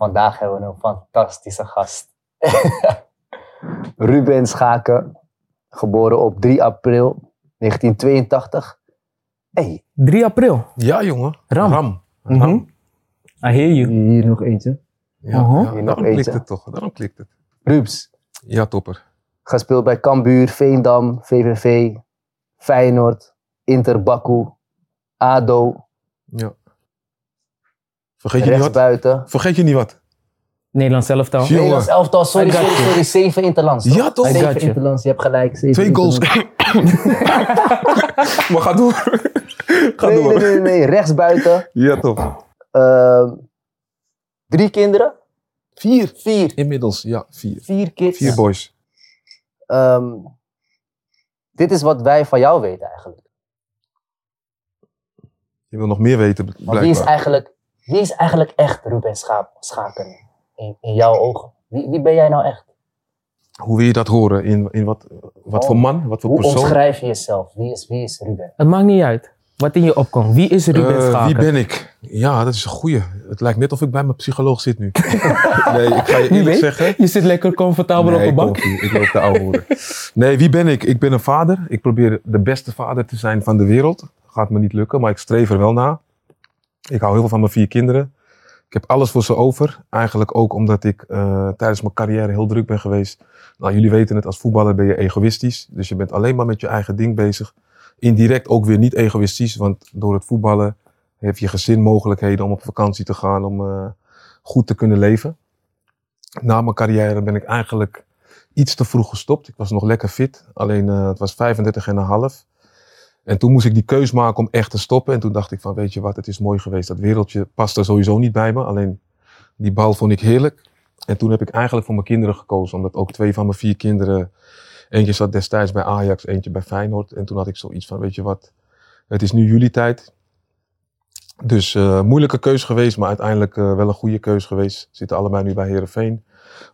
vandaag hebben we een fantastische gast. Ruben Schaken, geboren op 3 april 1982. Hey, 3 april. Ja, jongen. Ram. Ram. Mhm. Ram. I hear you. hier nog eentje. Ja, ja, Hier nog daarom klikt het toch. Daarom klikt het. Rubes, Ja, topper. gespeeld bij Cambuur, Veendam, VVV, Feyenoord, Inter Baku, ADO, Ja. Vergeet je niet wat? Vergeet je niet wat? Nederlands elftal. Jongen. Nederlands elftal, sorry, sorry, sorry, zeven interlands. toch? Ja, toch? I Zeven you. interlands, je hebt gelijk. zeven Twee goals. maar ga door. ga Nee, door. nee, nee, nee, rechtsbuiten. Ja, toch. Ehm, drie kinderen? Vier. Vier. Inmiddels, ja, vier. Vier kids. Vier boys. Ehm, dit is wat wij van jou weten eigenlijk. Je wil nog meer weten, Want wie is blijkbaar. eigenlijk, wie is eigenlijk echt Ruben Schaken in, in jouw ogen? Wie, wie ben jij nou echt? Hoe wil je dat horen? In, in wat, wat voor man? Wat voor Oh. Hoe persoon? omschrijf je jezelf? Wie is, wie is Ruben? Het maakt niet uit. Wat in je opkomt. Wie is Ruben Eh, Schaken? wie ben ik? Ja, dat is een goeie. Het lijkt net of ik bij mijn psycholoog zit nu. nee, ik ga je eerlijk weet? zeggen. Je zit lekker comfortabel op de bank. Ik loop de oude hoeren. Nee, wie ben ik? Ik ben een vader. Ik probeer de beste vader te zijn van de wereld. Gaat me niet lukken, maar ik streef er wel naar. Ik hou heel veel van mijn vier kinderen. Ik heb alles voor ze over. Eigenlijk ook omdat ik eh, tijdens mijn carrière heel druk ben geweest. Nou, jullie weten het, als voetballer ben je egoïstisch. Dus je bent alleen maar met je eigen ding bezig. Indirect ook weer niet egoïstisch, want door het voetballen heeft je gezin mogelijkheden om op vakantie te gaan, om eh, goed te kunnen leven. Na mijn carrière ben ik eigenlijk iets te vroeg gestopt. Ik was nog lekker fit, alleen eh, het was 35 en een half. En toen moest ik die keus maken om echt te stoppen. En toen dacht ik van, weet je wat, het is mooi geweest. Dat wereldje past er sowieso niet bij me. Alleen die bal vond ik heerlijk. En toen heb ik eigenlijk voor mijn kinderen gekozen. Omdat ook twee van mijn vier kinderen... Eentje zat destijds bij Ajax, eentje bij Feyenoord. En toen had ik zoiets van, weet je wat, het is nu jullie tijd. Dus eh, moeilijke keus geweest, maar uiteindelijk eh, wel een goede keus geweest. Zitten allebei nu bij Herenveen.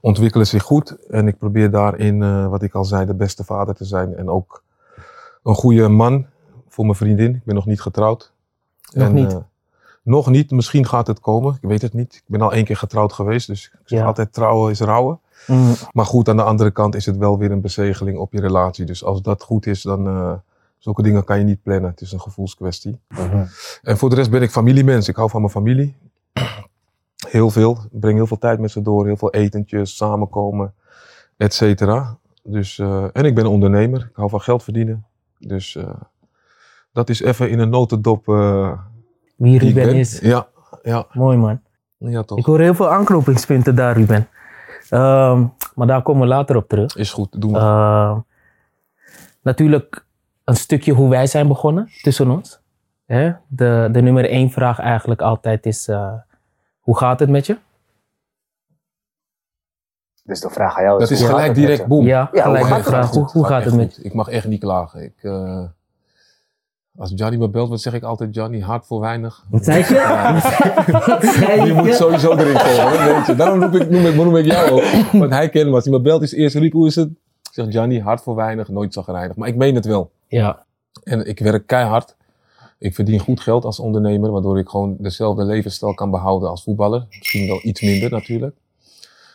Ontwikkelen zich goed. En ik probeer daarin, eh, wat ik al zei, de beste vader te zijn. En ook een goede man voor mijn vriendin. Ik ben nog niet getrouwd. Nog En, niet? eh, nog niet. Misschien gaat het komen. Ik weet het niet. Ik ben al één keer getrouwd geweest. Dus ik zeg Ja. altijd trouwen is rouwen. Mm, Maar goed, aan de andere kant is het wel weer een bezegeling op je relatie. Dus als dat goed is, dan eh zulke dingen kan je niet plannen. Het is een gevoelskwestie. En voor de rest ben ik familiemens. Ik hou van mijn familie. Heel veel. Ik breng heel veel tijd met ze door. Heel veel etentjes, samenkomen, et cetera. Dus, eh, en ik ben ondernemer. Ik hou van geld verdienen. Dus dat is even in een notendop eh, Wie Ruben ben. is. Ja, ja, Mooi man. ja toch. Ik hoor heel veel aanknopingspunten daar, Ruben. Ehm, maar daar komen we later op terug. Is goed, doen we. Ehm, natuurlijk een stukje hoe wij zijn begonnen tussen ons. Hè? De, de nummer één vraag eigenlijk altijd is, eh, hoe gaat het met je? Dus de vraag aan jou is... dat is gelijk direct je? boem. Ja, Ja, gelijk hoe de gaat het vraag, je? hoe, hoe gaat het met goed. Ik mag echt niet klagen. Ik, eh, als Johnny me belt, wat zeg ik altijd? Johnny, hard voor weinig. Wat zei je? Wat zei Je moet sowieso erin komen, hè, weet je. Daarom noem ik, noem, ik, noem ik jou ook. Want hij kent me. Als hij me belt, is eerst Riep, hoe is het? Ik zeg, Johnny, hard voor weinig, nooit zagrijnig. Maar ik meen het wel. Ja, En ik werk keihard. Ik verdien goed geld als ondernemer, waardoor ik gewoon dezelfde levensstijl kan behouden als voetballer. Misschien wel iets minder natuurlijk.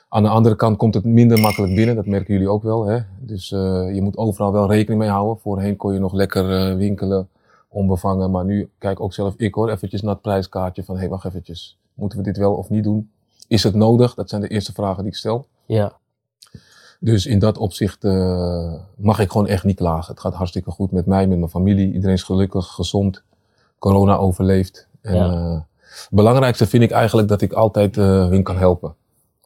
Aan de andere kant komt het minder makkelijk binnen, dat merken jullie ook wel. Hè? Dus eh, je moet overal wel rekening mee houden. Voorheen kon je nog lekker eh, winkelen, onbevangen. Maar nu kijk ook zelf ik hoor, eventjes naar het prijskaartje van hé, hey, wacht eventjes. Moeten we dit wel of niet doen? Is het nodig? Dat zijn de eerste vragen die ik stel. ja. Dus in dat opzicht eh, mag ik gewoon echt niet klagen. Het gaat hartstikke goed met mij, met mijn familie. Iedereen is gelukkig, gezond. Corona overleeft. En Ja. eh, het belangrijkste vind ik eigenlijk dat ik altijd eh, hun kan helpen.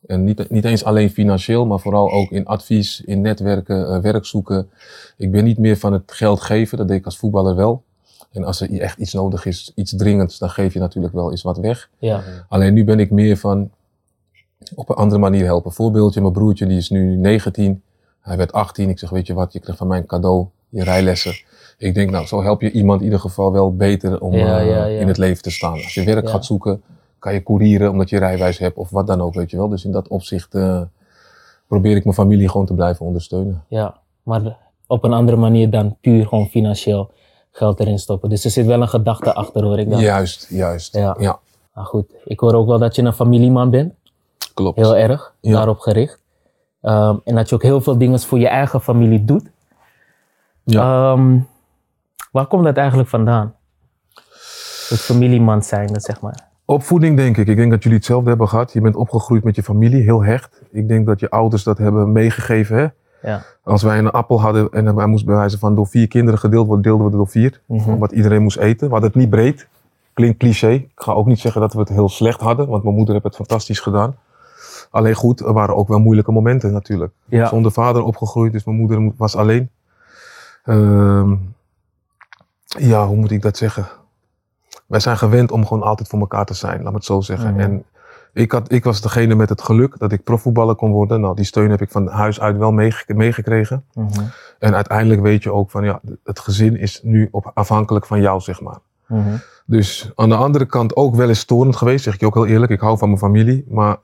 En niet, niet eens alleen financieel, maar vooral ook in advies, in netwerken, werk zoeken. Ik ben niet meer van het geld geven, dat deed ik als voetballer wel. En als er echt iets nodig is, iets dringends, dan geef je natuurlijk wel eens wat weg. ja. Alleen nu ben ik meer van op een andere manier helpen. Voorbeeldje, mijn broertje die is nu 19. Hij werd 18. Ik zeg, weet je wat, je krijgt van mij een cadeau, je rijlessen. Ik denk, nou, zo help je iemand in ieder geval wel beter om Ja, eh, ja, in het leven te staan. Als je werk gaat zoeken, kan je courieren omdat je rijwijs hebt of wat dan ook, weet je wel. Dus in dat opzicht eh, probeer ik mijn familie gewoon te blijven ondersteunen. ja. Maar op een andere manier dan puur gewoon financieel geld erin stoppen. Dus er zit wel een gedachte achter hoor ik dan. Juist, juist. Ja. ja. Maar goed, ik hoor ook wel dat je een familieman bent. Klopt. Heel erg, Ja. daarop gericht. Ehm, en dat je ook heel veel dingen voor je eigen familie doet. Ehm, waar komt dat eigenlijk vandaan? Het familieman zijn, zeg maar. Opvoeding denk ik. Ik denk dat jullie hetzelfde hebben gehad. Je bent opgegroeid met je familie, heel hecht. Ik denk dat je ouders dat hebben meegegeven. Hè? Ja. Als wij een appel hadden en hij moest bij wijze van door vier kinderen gedeeld worden, deelden we het door vier. Mhm. Omdat iedereen moest eten. We hadden het niet breed. Klinkt cliché. Ik ga ook niet zeggen dat we het heel slecht hadden, want mijn moeder heeft het fantastisch gedaan. Alleen goed, er waren ook wel moeilijke momenten natuurlijk. Ja. Zonder vader opgegroeid, dus mijn moeder was alleen. Ehm, ja, hoe moet ik dat zeggen? Wij zijn gewend om gewoon altijd voor elkaar te zijn, laat me het zo zeggen. Mhm. En ik, had, ik was degene met het geluk dat ik profvoetballer kon worden. Nou, die steun heb ik van huis uit wel meege- meegekregen. Mhm. En uiteindelijk weet je ook van, ja, het gezin is nu op, afhankelijk van jou, zeg maar. Mhm. Dus aan de andere kant ook wel eens storend geweest, zeg ik je ook heel eerlijk. Ik hou van mijn familie, maar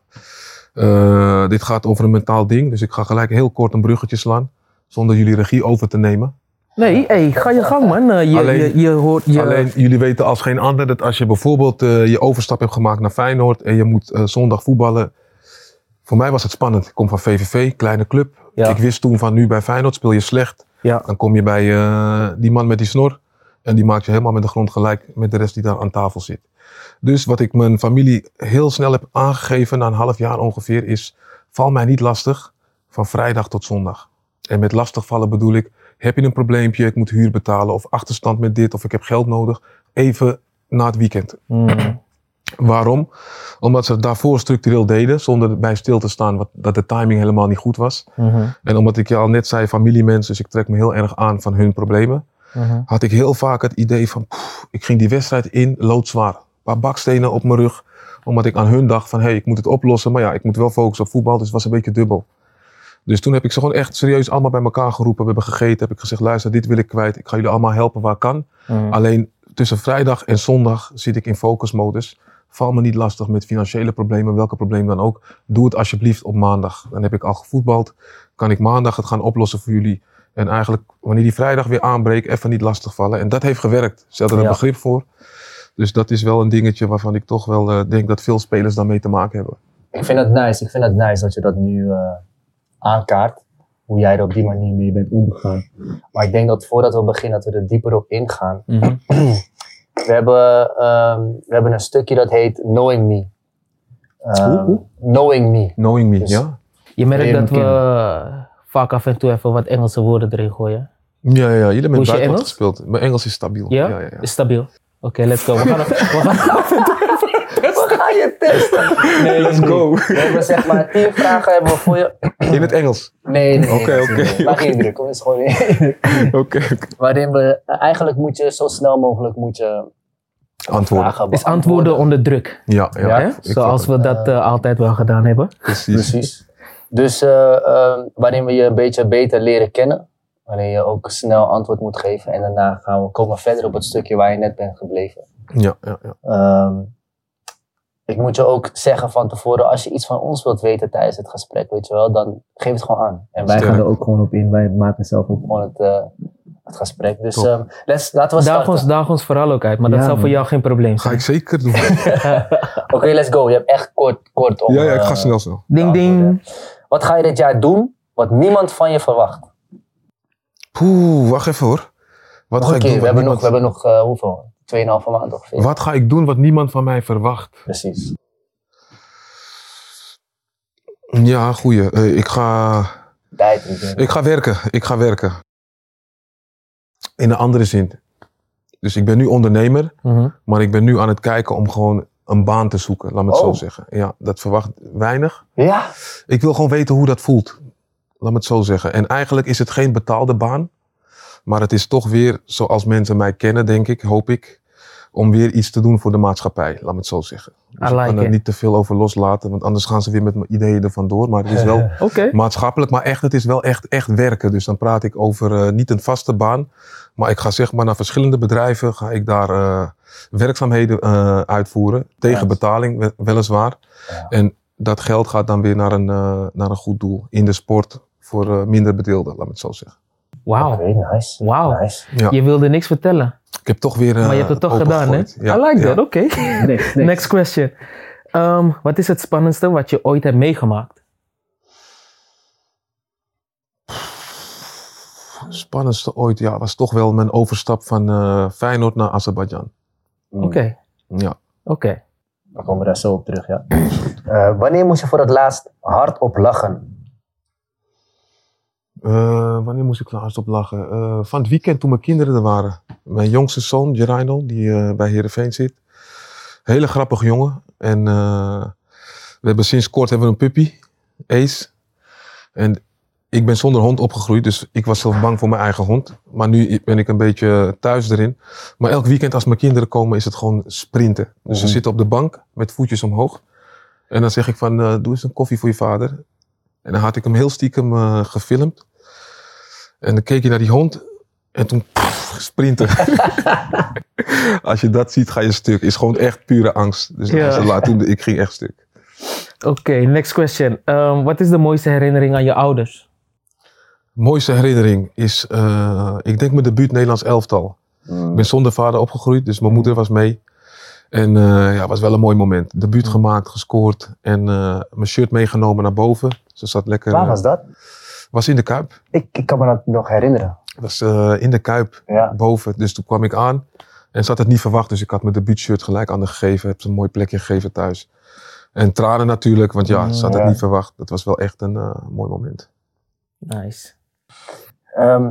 eh, dit gaat over een mentaal ding. Dus ik ga gelijk heel kort een bruggetje slaan, zonder jullie regie over te nemen. Nee, hey, ga je gang man. Eh, je, Alleen- je, je hoort je... Alleen jullie weten als geen ander dat als je bijvoorbeeld eh, je overstap hebt gemaakt naar Feyenoord en je moet eh, zondag voetballen. Voor mij was het spannend. Ik kom van VVV, kleine club. Ja. Ik wist toen van nu bij Feyenoord speel je slecht. Ja. Dan kom je bij die man met die snor. En die maakt je helemaal met de grond gelijk met de rest die daar aan tafel zit. Dus wat ik mijn familie heel snel heb aangegeven, na een half jaar ongeveer, is: val mij niet lastig van vrijdag tot zondag. En met lastigvallen bedoel ik: heb je een probleempje, ik moet huur betalen, of achterstand met dit, of ik heb geld nodig, even na het weekend. Mhm. Waarom? Omdat ze het daarvoor structureel deden, zonder bij stil te staan wat, dat de timing helemaal niet goed was. Mhm. En omdat ik je al net zei, familiemens, dus ik trek me heel erg aan van hun problemen Mhm. had ik heel vaak het idee van, ik ging die wedstrijd in, loodzwaar. Een paar bakstenen op mijn rug, omdat ik aan hun dacht van, hé, hey, ik moet het oplossen, maar ja, ik moet wel focussen op voetbal, dus het was een beetje dubbel. Dus toen heb ik ze gewoon echt serieus allemaal bij elkaar geroepen. We hebben gegeten, heb ik gezegd, luister, dit wil ik kwijt. Ik ga jullie allemaal helpen waar kan. Mhm. Alleen tussen vrijdag en zondag zit ik in focusmodus. Val me niet lastig met financiële problemen, welke probleem dan ook. Doe het alsjeblieft op maandag. Dan heb ik al gevoetbald. Kan ik maandag het gaan oplossen voor jullie. En eigenlijk, wanneer die vrijdag weer aanbreekt, even niet lastig vallen. En dat heeft gewerkt. Ze hadden er Ja. begrip voor. Dus dat is wel een dingetje waarvan ik toch wel eh, denk dat veel spelers daarmee te maken hebben. Ik vind het nice. Ik vind het nice dat je dat nu eh, aankaart. Hoe jij er op die manier mee bent omgegaan. Maar ik denk dat voordat we beginnen, dat we er dieper op ingaan. Mhm. We hebben, ehm, we hebben een stukje dat heet Knowing Me. Hoe, hoe? Knowing Me. Knowing me, Dus- ja? Je merkt dat we kennen. vaak af en toe even wat Engelse woorden erin gooien. Ja, ja, jullie hebben buitenland gespeeld. Mijn Engels is stabiel. Ja? ja, ja, ja. Is stabiel. Oké, let's go. We gaan, we gaan af en toe Wat ga je testen? Nee, Let's go. We hebben zeg maar tien vragen hebben we voor je. In het Engels. Nee, nee. Oké, oké, geen druk, hoor. Het is gewoon niet. Oké, oké. Waarin we, eigenlijk moet je zo snel mogelijk moet je Antwoorden. vragen is antwoorden onder druk. Ja, ja. Ja, Hè? ik Zoals we dat eh, altijd wel gedaan hebben. Precies. Precies. Dus eh, eh, waarin we je een beetje beter leren kennen. Waarin je ook snel antwoord moet geven. En daarna gaan we komen we verder op het stukje waar je net bent gebleven. Ja, ja, ja. Ehm, ik moet je ook zeggen van tevoren, als je iets van ons wilt weten tijdens het gesprek, weet je wel, dan geef het gewoon aan. En wij Sterk. gaan er ook gewoon op in. Wij maken zelf ook gewoon het, eh, het gesprek. Dus ehm, let's, laten we Daag starten. ons, daag ons vooral ook uit, maar dat zal voor jou geen probleem Ga zijn. ik zeker doen. Oké, let's go. Je hebt echt kort, kort om... ja, ja, ik ga eh, snel snel. Ding ding. Wat ga je dit jaar doen wat niemand van je verwacht? Poeh, wacht even hoor. Wat Nog ga ik keer, doen we hebben nog, we niemand... hebben nog eh, hoeveel? Tweeënhalve maand ongeveer. Wat ga ik doen wat niemand van mij verwacht? Precies. Ja, goeie. Eh, ik, ga, Tijd. ik denk. ik ga werken. Ik ga werken. In een andere zin. Dus ik ben nu ondernemer, Mhm. maar ik ben nu aan het kijken om gewoon een baan te zoeken. Laat me het zo Oh. zeggen. Ja, dat verwacht weinig. Ja. Ik wil gewoon weten hoe dat voelt. Laat me het zo zeggen. En eigenlijk is het geen betaalde baan. Maar het is toch weer, zoals mensen mij kennen, denk ik, hoop ik, om weer iets te doen voor de maatschappij. Laat me het zo zeggen. Dus ik kan er niet te veel over loslaten, want anders gaan ze weer met mijn ideeën er vandoor. Maar het is wel maatschappelijk, maar echt, het is wel echt, echt werken. Dus dan praat ik over eh, niet een vaste baan, maar ik ga zeg maar naar verschillende bedrijven, ga ik daar eh, werkzaamheden eh, uitvoeren, tegen betaling we- weliswaar. Ja. En dat geld gaat dan weer naar een, naar een goed doel in de sport voor minder bedeelden, laat me het zo zeggen. Wauw. Oké, nice. Wauw. Nice. Ja. Je wilde niks vertellen, Ik heb toch weer. eh, maar je hebt het toch gedaan, hè? Ja, I like ja. that, oké. Next question. Ehm, wat is het spannendste wat je ooit hebt meegemaakt? Spannendste ooit, ja, was toch wel mijn overstap van eh, Feyenoord naar Azerbeidzjan. Mm. Oké, Ja. oké. We komen daar zo op terug, ja. Eh, wanneer moest je voor het laatst hardop lachen? Eh, wanneer moest ik laatst op lachen? Eh, van het weekend toen mijn kinderen er waren. Mijn jongste zoon, Jeraino, die eh, bij Heerenveen zit. Hele grappige jongen. En we hebben sinds kort hebben we een puppy, Ace. En ik ben zonder hond opgegroeid, dus ik was zelf bang voor mijn eigen hond. Maar nu ben ik een beetje thuis erin. Maar elk weekend als mijn kinderen komen is het gewoon sprinten. Dus ze Mhm. zitten op de bank met voetjes omhoog. En dan zeg ik van, doe eens een koffie voor je vader. En dan had ik hem heel stiekem gefilmd. En dan keek je naar die hond. En toen pff, sprinten. Als je dat ziet, ga je stuk. Is gewoon echt pure angst. Dus Ja. laat doen, ik ging echt stuk. Oké, next question. Ehm, wat is de mooiste herinnering aan je ouders? Mooiste herinnering is, eh, ik denk mijn debuut Nederlands elftal. Ik ben zonder vader opgegroeid, dus mijn moeder was mee. En eh, ja, het was wel een mooi moment. Debuut gemaakt, gescoord en eh, mijn shirt meegenomen naar boven. Ze zat lekker. Waar was dat? Was in de Kuip. Ik, ik kan me dat nog herinneren. was eh, in de Kuip Ja. boven. Dus toen kwam ik aan en ze had het niet verwacht. Dus ik had mijn debuutshirt gelijk aan haar gegeven. Heb ze een mooi plekje gegeven thuis. En tranen natuurlijk, want ja, ze had het Ja. niet verwacht. Dat was wel echt een eh, mooi moment. Nice. Ehm,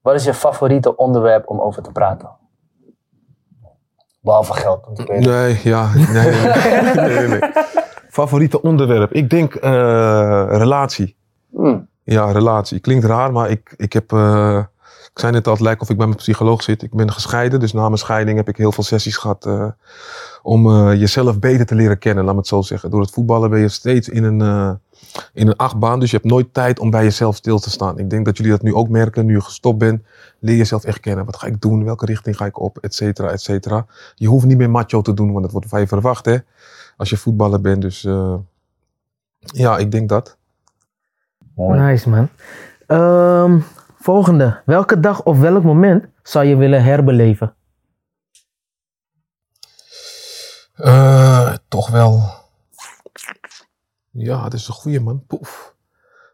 wat is je favoriete onderwerp om over te praten? Behalve geld. Want ik weet Nee, ja, nee, nee, nee, nee. Favoriete onderwerp? Ik denk eh, relatie. Hmm. Ja, relatie. Klinkt raar, maar ik, ik heb... eh, ik zei net al, het lijkt of ik bij mijn psycholoog zit. Ik ben gescheiden, dus na mijn scheiding heb ik heel veel sessies gehad... eh, om eh, jezelf beter te leren kennen, laat me het zo zeggen. Door het voetballen ben je steeds in een, in een achtbaan, dus je hebt nooit tijd om bij jezelf stil te staan. Ik denk dat jullie dat nu ook merken, nu je gestopt bent. Leer jezelf echt kennen. Wat ga ik doen? Welke richting ga ik op? Et cetera, et cetera. Je hoeft niet meer macho te doen, want het wordt van je verwacht, hè. Als je voetballer bent, dus... ja, ik denk dat. Mooi. Nice, man. Ehm, volgende. Welke dag of welk moment zou je willen herbeleven? Eh, toch wel. Ja, het is een goeie man. Poef.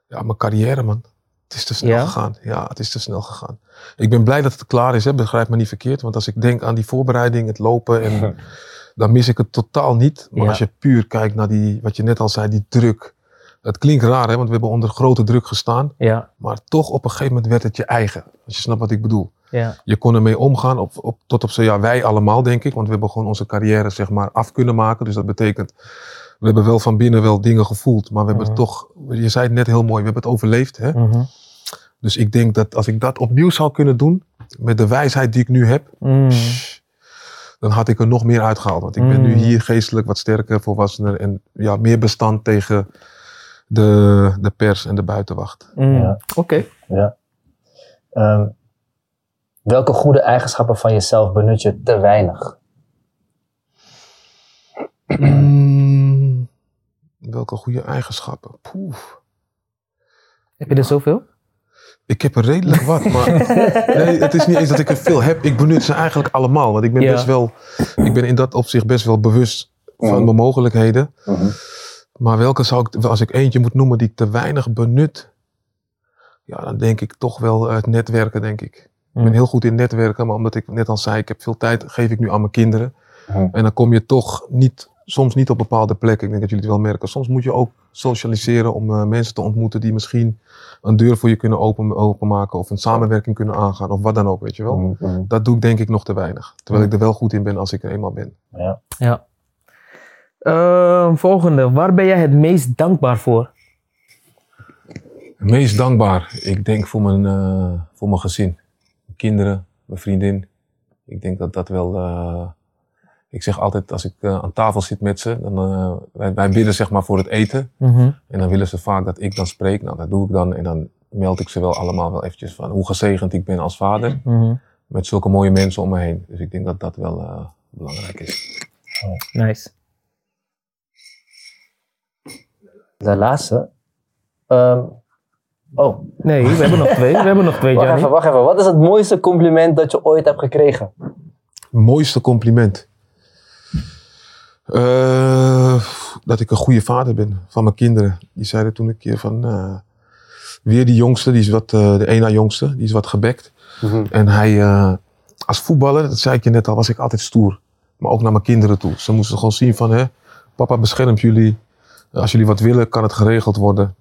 Ja, mijn carrière man. Het is te snel Ja? gegaan. Ja, het is te snel gegaan. Ik ben blij dat het klaar is, hè. begrijp me niet verkeerd. Want als ik denk aan die voorbereiding, het lopen, en, dan mis ik het totaal niet. Maar Ja. als je puur kijkt naar die, wat je net al zei, die druk. Het klinkt raar, hè, want we hebben onder grote druk gestaan. Ja, Maar toch op een gegeven moment werd het je eigen. Als je snapt wat ik bedoel. ja. Je kon ermee omgaan, op, op, tot op zo, ja, wij allemaal denk ik. Want we hebben gewoon onze carrière zeg maar af kunnen maken. Dus dat betekent, we hebben wel van binnen wel dingen gevoeld. Maar we hebben Mhm. het toch, je zei het net heel mooi, we hebben het overleefd. Hè? Mhm. Dus ik denk dat als ik dat opnieuw zou kunnen doen, met de wijsheid die ik nu heb, Mm. psh, dan had ik er nog meer uitgehaald. Want ik ben nu hier geestelijk wat sterker, volwassener en ja, meer bestand tegen de, de pers en de buitenwacht. Mm. Ja. Oké. Ja. Ehm, welke goede eigenschappen van jezelf benut je te weinig? Mm, welke goede eigenschappen? Poef. Heb je er zoveel? Ik heb er redelijk wat, maar nee, het is niet eens dat ik er veel heb. Ik benut ze eigenlijk allemaal, want ik ben Ja. best wel, ik ben in dat opzicht best wel bewust van Mhm. mijn mogelijkheden. Mhm. Maar welke zou ik, als ik eentje moet noemen die ik te weinig benut, ja, dan denk ik toch wel het netwerken, denk ik. Ik ben Mhm. heel goed in netwerken, maar omdat ik net al zei, ik heb veel tijd, geef ik nu aan mijn kinderen. Mhm. En dan kom je toch niet, soms niet op bepaalde plekken. Ik denk dat jullie het wel merken. Soms moet je ook socialiseren om eh, mensen te ontmoeten die misschien een deur voor je kunnen open, openmaken of een samenwerking kunnen aangaan of wat dan ook, weet je wel. Mhm. Mhm. Dat doe ik denk ik nog te weinig. Terwijl ik er wel goed in ben als ik er eenmaal ben. Ja. Ja. Ehm, volgende. Waar ben jij het meest dankbaar voor? Meest dankbaar, ik denk voor mijn, eh, voor mijn gezin. Mijn kinderen, mijn vriendin. Ik denk dat dat wel. eh, ik zeg altijd als ik eh, aan tafel zit met ze, dan, wij, wij bidden zeg maar voor het eten. Mhm. En dan willen ze vaak dat ik dan spreek. Nou, dat doe ik dan. En dan meld ik ze wel allemaal wel eventjes van hoe gezegend ik ben als vader. Mhm. Met zulke mooie mensen om me heen. Dus ik denk dat dat wel belangrijk is. Nice. De laatste. Ehm, oh, Nee, we hebben nog twee. We hebben nog twee, wacht even, wacht even. Wat is het mooiste compliment dat je ooit hebt gekregen? Mooiste compliment. Eh, dat ik een goede vader ben van mijn kinderen. Die zeiden toen een keer van, eh, weer die jongste, die is wat, eh, de ena jongste, die is wat gebekt. Mhm. En hij, eh, als voetballer, dat zei ik je net al, was ik altijd stoer. Maar ook naar mijn kinderen toe. Ze moesten gewoon zien van, hè, papa beschermt jullie. Als jullie wat willen, kan het geregeld worden.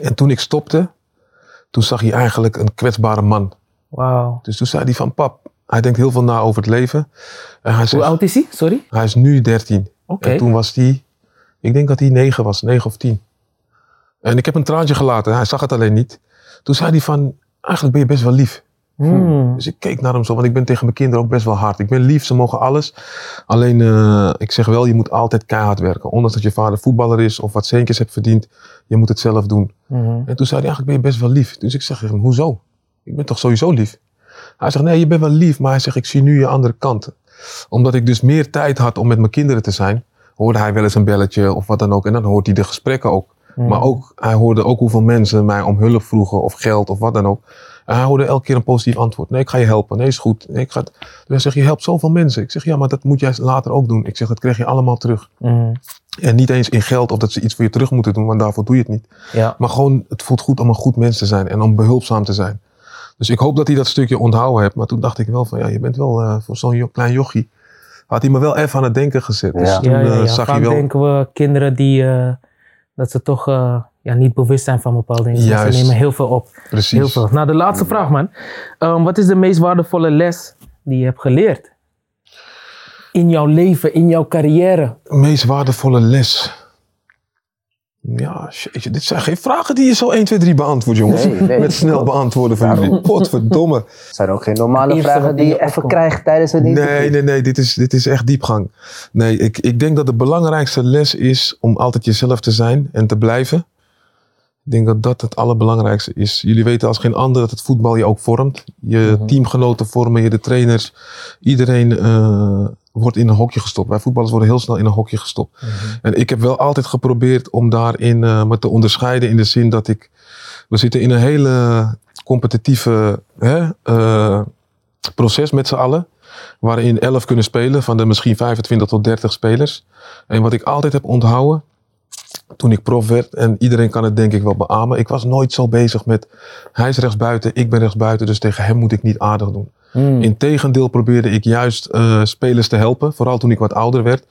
En toen ik stopte, toen zag hij eigenlijk een kwetsbare man. Wauw. Dus toen zei hij van, pap, hij denkt heel veel na over het leven. En hij, Hoe zegt, oud is hij? Sorry? hij is nu 13. Oké. En toen was hij, ik denk dat hij 9 was, 9 of 10. En ik heb een traantje gelaten, hij zag het alleen niet. Toen zei hij van, eigenlijk ben je best wel lief. Hmm. Dus ik keek naar hem zo, want ik ben tegen mijn kinderen ook best wel hard. Ik ben lief, ze mogen alles. Alleen, eh, ik zeg wel, je moet altijd keihard werken. Ondanks dat je vader voetballer is of wat centjes hebt verdiend, je moet het zelf doen. Mhm. En toen zei hij, eigenlijk ben je best wel lief. Dus ik zeg tegen hem, hoezo? Ik ben toch sowieso lief? Hij zegt, nee, je bent wel lief, maar hij zegt, ik zie nu je andere kant. Omdat ik dus meer tijd had om met mijn kinderen te zijn, hoorde hij wel eens een belletje of wat dan ook. En dan hoort hij de gesprekken ook. Mhm. Maar ook, hij hoorde ook hoeveel mensen mij om hulp vroegen of geld of wat dan ook. En hij hoorde elke keer een positief antwoord. Nee, ik ga je helpen. Nee, is goed. Nee, ik ga. Dus hij zegt, je helpt zoveel mensen. Ik zeg, ja, maar dat moet jij later ook doen. Ik zeg, dat krijg je allemaal terug. Mhm. En niet eens in geld of dat ze iets voor je terug moeten doen, want daarvoor doe je het niet. Ja. Maar gewoon, het voelt goed om een goed mens te zijn en om behulpzaam te zijn. Dus ik hoop dat hij dat stukje onthouden heeft. Maar toen dacht ik wel van, ja, je bent wel eh, voor zo'n jo- klein jochie. Had hij me wel even aan het denken gezet. Dus Ja. toen ja, ja, eh, ja. zag Vaak hij wel... denken we kinderen die, eh, dat ze toch ja, niet bewust zijn van bepaalde dingen. Juist. Ze nemen heel veel op. Precies. Heel veel. Nou, de laatste vraag, man. Ehm, wat is de meest waardevolle les die je hebt geleerd? In jouw leven, in jouw carrière. meest waardevolle les. Ja, jeetje, dit zijn geen vragen die je zo 1, 2, 3 beantwoordt, jongens. Nee, nee. Met snel beantwoorden van jullie. Potverdomme. Het zijn ook geen normale Eerste vragen die je even opkomt. krijgt tijdens het interview. Nee, nee, nee, dit is, dit is echt diepgang. Nee, ik, ik denk dat de belangrijkste les is om altijd jezelf te zijn en te blijven. Ik denk dat dat het allerbelangrijkste is. Jullie weten als geen ander dat het voetbal je ook vormt. Je Mhm. teamgenoten vormen je, de trainers. Iedereen eh, wordt in een hokje gestopt. Wij voetballers worden heel snel in een hokje gestopt. En ik heb wel altijd geprobeerd om daarin eh, me te onderscheiden in de zin dat ik... We zitten in een hele competitieve hè, eh, proces met z'n allen. Waarin 11 kunnen spelen van de misschien 25 tot 30 spelers. En wat ik altijd heb onthouden toen ik prof werd, en iedereen kan het denk ik wel beamen. Ik was nooit zo bezig met hij is rechtsbuiten, ik ben rechtsbuiten, dus tegen hem moet ik niet aardig doen. Hmm. Integendeel probeerde ik juist eh, spelers te helpen, vooral toen ik wat ouder werd.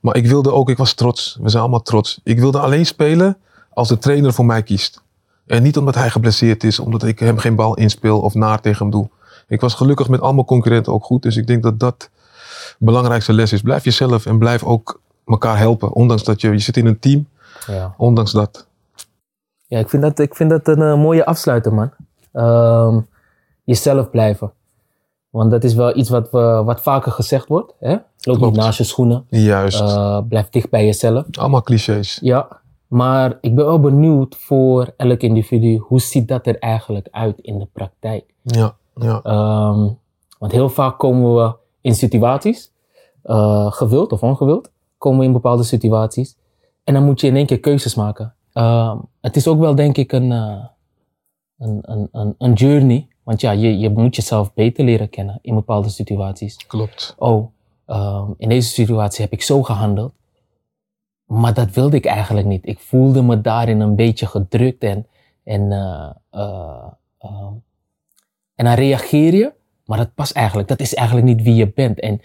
Maar ik wilde ook, ik was trots. We zijn allemaal trots. Ik wilde alleen spelen als de trainer voor mij kiest. En niet omdat hij geblesseerd is, omdat ik hem geen bal inspeel of naar tegen hem doe. Ik was gelukkig met al mijn concurrenten ook goed. Dus ik denk dat dat de belangrijkste les is. Blijf jezelf en blijf ook elkaar helpen. Ondanks dat je, je zit in een team, Ja. ondanks dat. Ja, ik vind dat, ik vind dat een eh, mooie afsluiter, man. Ehm, jezelf blijven. Want dat is wel iets wat, we, wat vaker gezegd wordt. Hè? Loop niet naast je schoenen. Juist. Eh, blijf dicht bij jezelf. Allemaal clichés. Ja, maar ik ben wel benieuwd voor elk individu. Hoe ziet dat er eigenlijk uit in de praktijk? Ja, ja. Ehm, want heel vaak komen we in situaties, eh, gewild of ongewild, komen we in bepaalde situaties. En dan moet je in één keer keuzes maken. Ehm, het is ook wel, denk ik, een, eh, een, een, een, een journey. Want ja, je, je moet jezelf beter leren kennen in bepaalde situaties. Klopt. Oh, ehm, in deze situatie heb ik zo gehandeld. Maar dat wilde ik eigenlijk niet. Ik voelde me daarin een beetje gedrukt en, en, eh, eh, ehm, en dan reageer je, maar dat past eigenlijk. Dat is eigenlijk niet wie je bent. En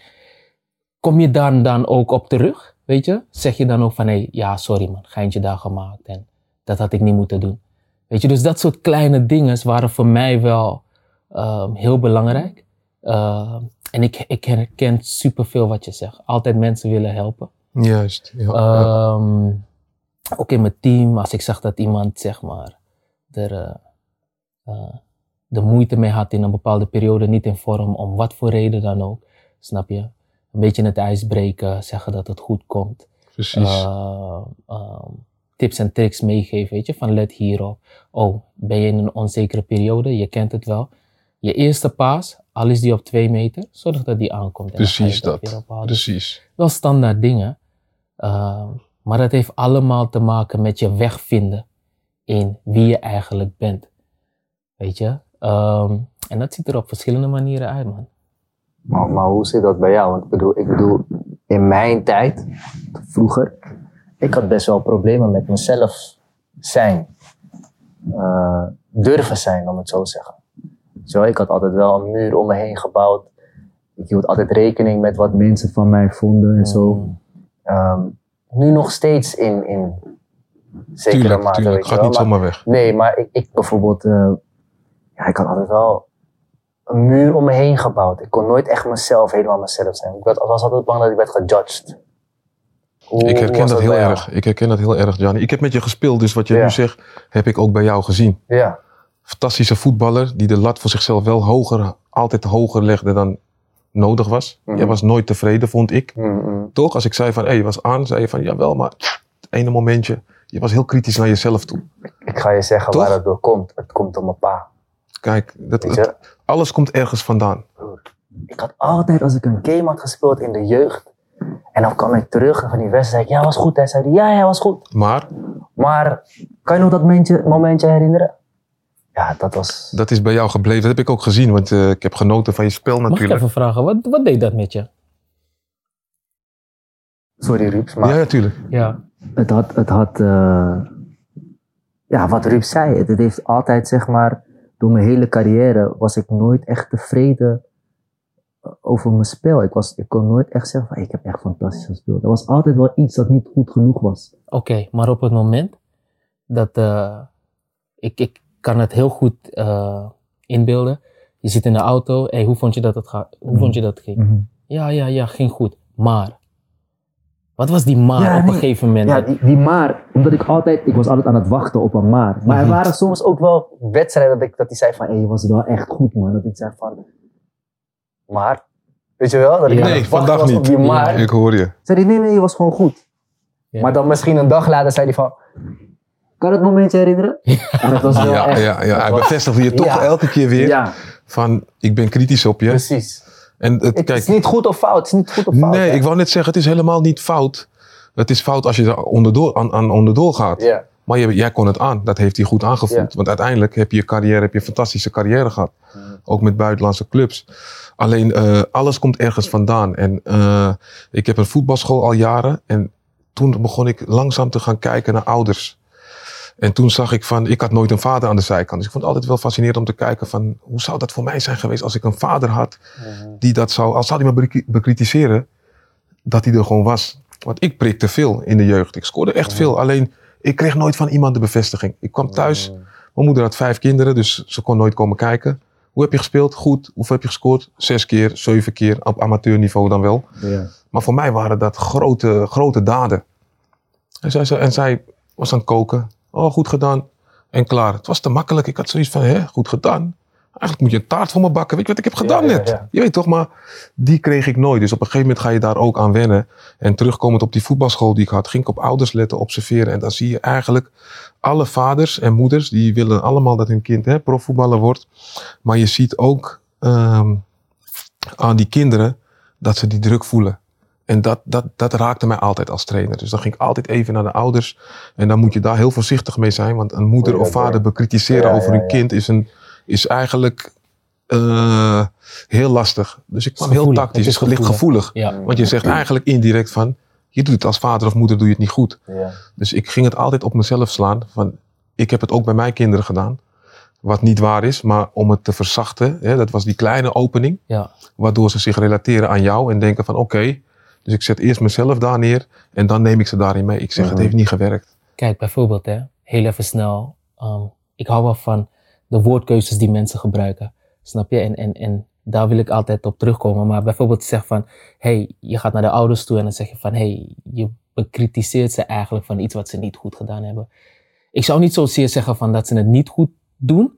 kom je daar dan ook op terug, weet je? Zeg je dan ook van, hé, ja, sorry man, geintje daar gemaakt en dat had ik niet moeten doen. Weet je, dus dat soort kleine dingen waren voor mij wel ehm, heel belangrijk. Ehm, en ik, ik herken superveel wat je zegt. Altijd mensen willen helpen. Juist. Ja, ja. Ehm, ook in mijn team, als ik zag dat iemand zeg maar er eh, eh, de moeite mee had in een bepaalde periode, niet in vorm, om wat voor reden dan ook, snap je? Een beetje het ijs breken, zeggen dat het goed komt. Precies. Eh, ehm, tips en tricks meegeven, weet je, van let hierop. Oh, ben je in een onzekere periode? Je kent het wel. Je eerste paas, al is die op twee meter, zorg dat die aankomt. Precies dat. Precies. wel standaard dingen. Uh, maar dat heeft allemaal te maken met je weg vinden in wie je eigenlijk bent. Weet je? Um, en dat ziet er op verschillende manieren uit, man. Maar, maar hoe zit dat bij jou? Want ik bedoel, ik bedoel in mijn tijd, vroeger, ik had best wel problemen met mezelf zijn. Eh, durven zijn, om het zo te zeggen. Zo, ik had altijd wel een muur om me heen gebouwd. Ik hield altijd rekening met wat mensen van mij vonden en zo. Ehm, nu nog steeds in, in zekere Tuurlijk, mate. tuurlijk. weet Gaat wel, niet maar- zomaar weg. Nee, maar ik, ik bijvoorbeeld, eh, ja, ik had altijd wel een muur om me heen gebouwd. Ik kon nooit echt mezelf, helemaal mezelf zijn. Ik was altijd bang dat ik werd gejudged. Hoe- Ik herken dat heel jou? erg. Ik herken dat heel erg, Gianni. Ik heb met je gespeeld, dus wat je Ja. nu zegt, heb ik ook bij jou gezien. Ja, Fantastische voetballer die de lat voor zichzelf wel hoger, altijd hoger legde dan nodig was. Mhm. Jij was nooit tevreden, vond ik. Mm, mm. Toch? Als ik zei van, hé, je was aan, zei je van, jawel, maar het ene momentje. Je was heel kritisch naar jezelf toe. ik ga je zeggen Toch? waar het door komt. Het komt door mijn pa. Kijk, dat, het-? Alles komt ergens vandaan. Ik had altijd, als ik een game had gespeeld in de jeugd, en dan kwam ik terug van die wedstrijd, zei ik, ja, was goed. Hij zei, ja, ja, was goed. Maar Maar kan je nog dat momentje, momentje herinneren? Ja, dat was... dat is bij jou gebleven. Dat heb ik ook gezien, want eh, ik heb genoten van je spel Mag ik natuurlijk. even vragen, wat, wat deed dat met je? Sorry, Ruups, maar... Ja, natuurlijk. Ja. het had, het had eh, ja, wat Ruud zei, het, het heeft altijd, zeg maar, door mijn hele carrière was ik nooit echt tevreden over mijn spel. Ik, was, ik kon nooit echt zeggen van, ik heb echt fantastisch gespeeld. Er was altijd wel iets dat niet goed genoeg was. Oké, maar op het moment dat eh, ik, ik kan het heel goed eh, inbeelden. Je zit in de auto, hey, hoe vond je dat het gaat? Hoe Mhm. vond je dat ging? Ja, ja, ja, ging goed. Maar. Wat was die maar Ja, op nee. een gegeven moment? Ja, die, die maar, omdat ik altijd, ik was altijd aan het wachten op een maar. Maar er Mhm. waren soms ook wel wedstrijden dat, ik, dat hij zei van, hé, je was wel echt goed man. Dat ik zei van, maar, weet je wel? Dat ik Nee, vandaag was niet. op die maar. Ik hoor je. Zei hij, nee, nee, je was gewoon goed. Ja. Maar dan misschien een dag later zei hij van, kan het momentje herinneren? En dat was wel Ja, echt, ja, ja. dat Hij was- bevestigde je toch Ja. elke keer weer Ja, van, ik ben kritisch op je. precies. En het, Het kijk, is niet goed of fout. Het is niet goed of fout. nee, hè? ik wou net zeggen, het is helemaal niet fout. Het is fout als je er onderdoor, aan, aan onderdoor gaat. Maar je, jij kon het aan. Dat heeft hij goed aangevoeld. Want uiteindelijk heb je je carrière, heb je een fantastische carrière gehad. Ook met buitenlandse clubs. Alleen eh, alles komt ergens vandaan. En eh, ik heb een voetbalschool al jaren. En toen begon ik langzaam te gaan kijken naar ouders. En toen zag ik van, ik had nooit een vader aan de zijkant. Dus ik vond het altijd wel fascinerend om te kijken van, hoe zou dat voor mij zijn geweest als ik een vader had die dat zou, al zou hij me bekri- bekritiseren, dat hij er gewoon was. Want ik prikte veel in de jeugd. Ik scoorde echt veel. Alleen, ik kreeg nooit van iemand de bevestiging. Ik kwam thuis, mijn moeder had vijf kinderen, dus ze kon nooit komen kijken. Hoe heb je gespeeld? Goed. Hoeveel heb je gescoord? Zes keer, zeven keer, op amateurniveau dan wel. ja. Maar voor mij waren dat grote, grote daden. En zij, en zij was aan het koken. Oh, goed gedaan. En klaar. Het was te makkelijk. Ik had zoiets van, hè, goed gedaan. Eigenlijk moet je een taart voor me bakken. Weet je wat ik heb gedaan Ja, net? ja. Je weet toch, maar die kreeg ik nooit. Dus op een gegeven moment ga je daar ook aan wennen. En terugkomend op die voetbalschool die ik had, ging ik op ouders letten, observeren. En dan zie je eigenlijk alle vaders en moeders, die willen allemaal dat hun kind hè, profvoetballer wordt. Maar je ziet ook ehm, aan die kinderen dat ze die druk voelen. En dat, dat, dat raakte mij altijd als trainer. Dus dan ging ik altijd even naar de ouders. En dan moet je daar heel voorzichtig mee zijn. Want een moeder of vader bekritiseren Ja, over ja, hun ja. kind is, een, is eigenlijk eh, heel lastig. Dus ik kwam heel tactisch. Het ligt gevoelig. Ja. Want je zegt eigenlijk indirect van... Je doet het als vader of moeder doe je het niet goed. Ja. Dus ik ging het altijd op mezelf slaan. Van, ik heb het ook bij mijn kinderen gedaan. Wat niet waar is, maar om het te verzachten. Hè, dat was die kleine opening. Ja. Waardoor ze zich relateren aan jou en denken van oké. Dus ik zet eerst mezelf daar neer en dan neem ik ze daarin mee. Ik zeg het Mhm. heeft niet gewerkt. Kijk, bijvoorbeeld, hè, heel even snel. ehm, ik hou wel van de woordkeuzes die mensen gebruiken. Snap je? En, en, en daar wil ik altijd op terugkomen. Maar bijvoorbeeld zeg van, hey, je gaat naar de ouders toe en dan zeg je van, hey, je bekritiseert ze eigenlijk van iets wat ze niet goed gedaan hebben. Ik zou niet zozeer zeggen van dat ze het niet goed doen,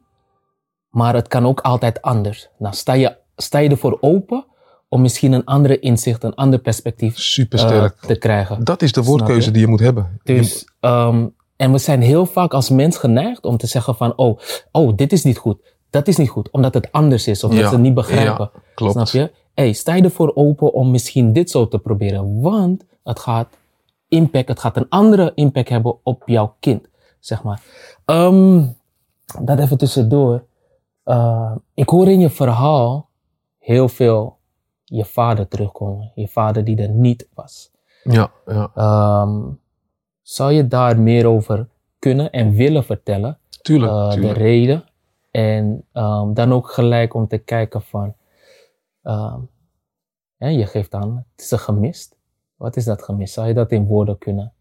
maar het kan ook altijd anders. Nou, sta je, sta je ervoor open om misschien een andere inzicht, een ander perspectief eh, te krijgen. dat is de woordkeuze die je moet hebben. Dus, ehm, en we zijn heel vaak als mens geneigd om te zeggen van, oh, oh, dit is niet goed, dat is niet goed, omdat het anders is of Ja, dat ze het niet begrijpen. ja, klopt. Snap je? Hey, sta je ervoor open om misschien dit zo te proberen, want het gaat impact, het gaat een andere impact hebben op jouw kind, zeg maar. Ehm, dat even tussendoor. Uh, ik hoor in je verhaal heel veel je vader terugkomen. Je vader die er niet was. Ja, ja. Ehm, zou je daar meer over kunnen en willen vertellen? Tuurlijk, Eh, de tuurlijk. reden. En ehm, dan ook gelijk om te kijken van, ehm, hè, je geeft aan, het is een gemist. Wat is dat gemist? Zou je dat in woorden kunnen?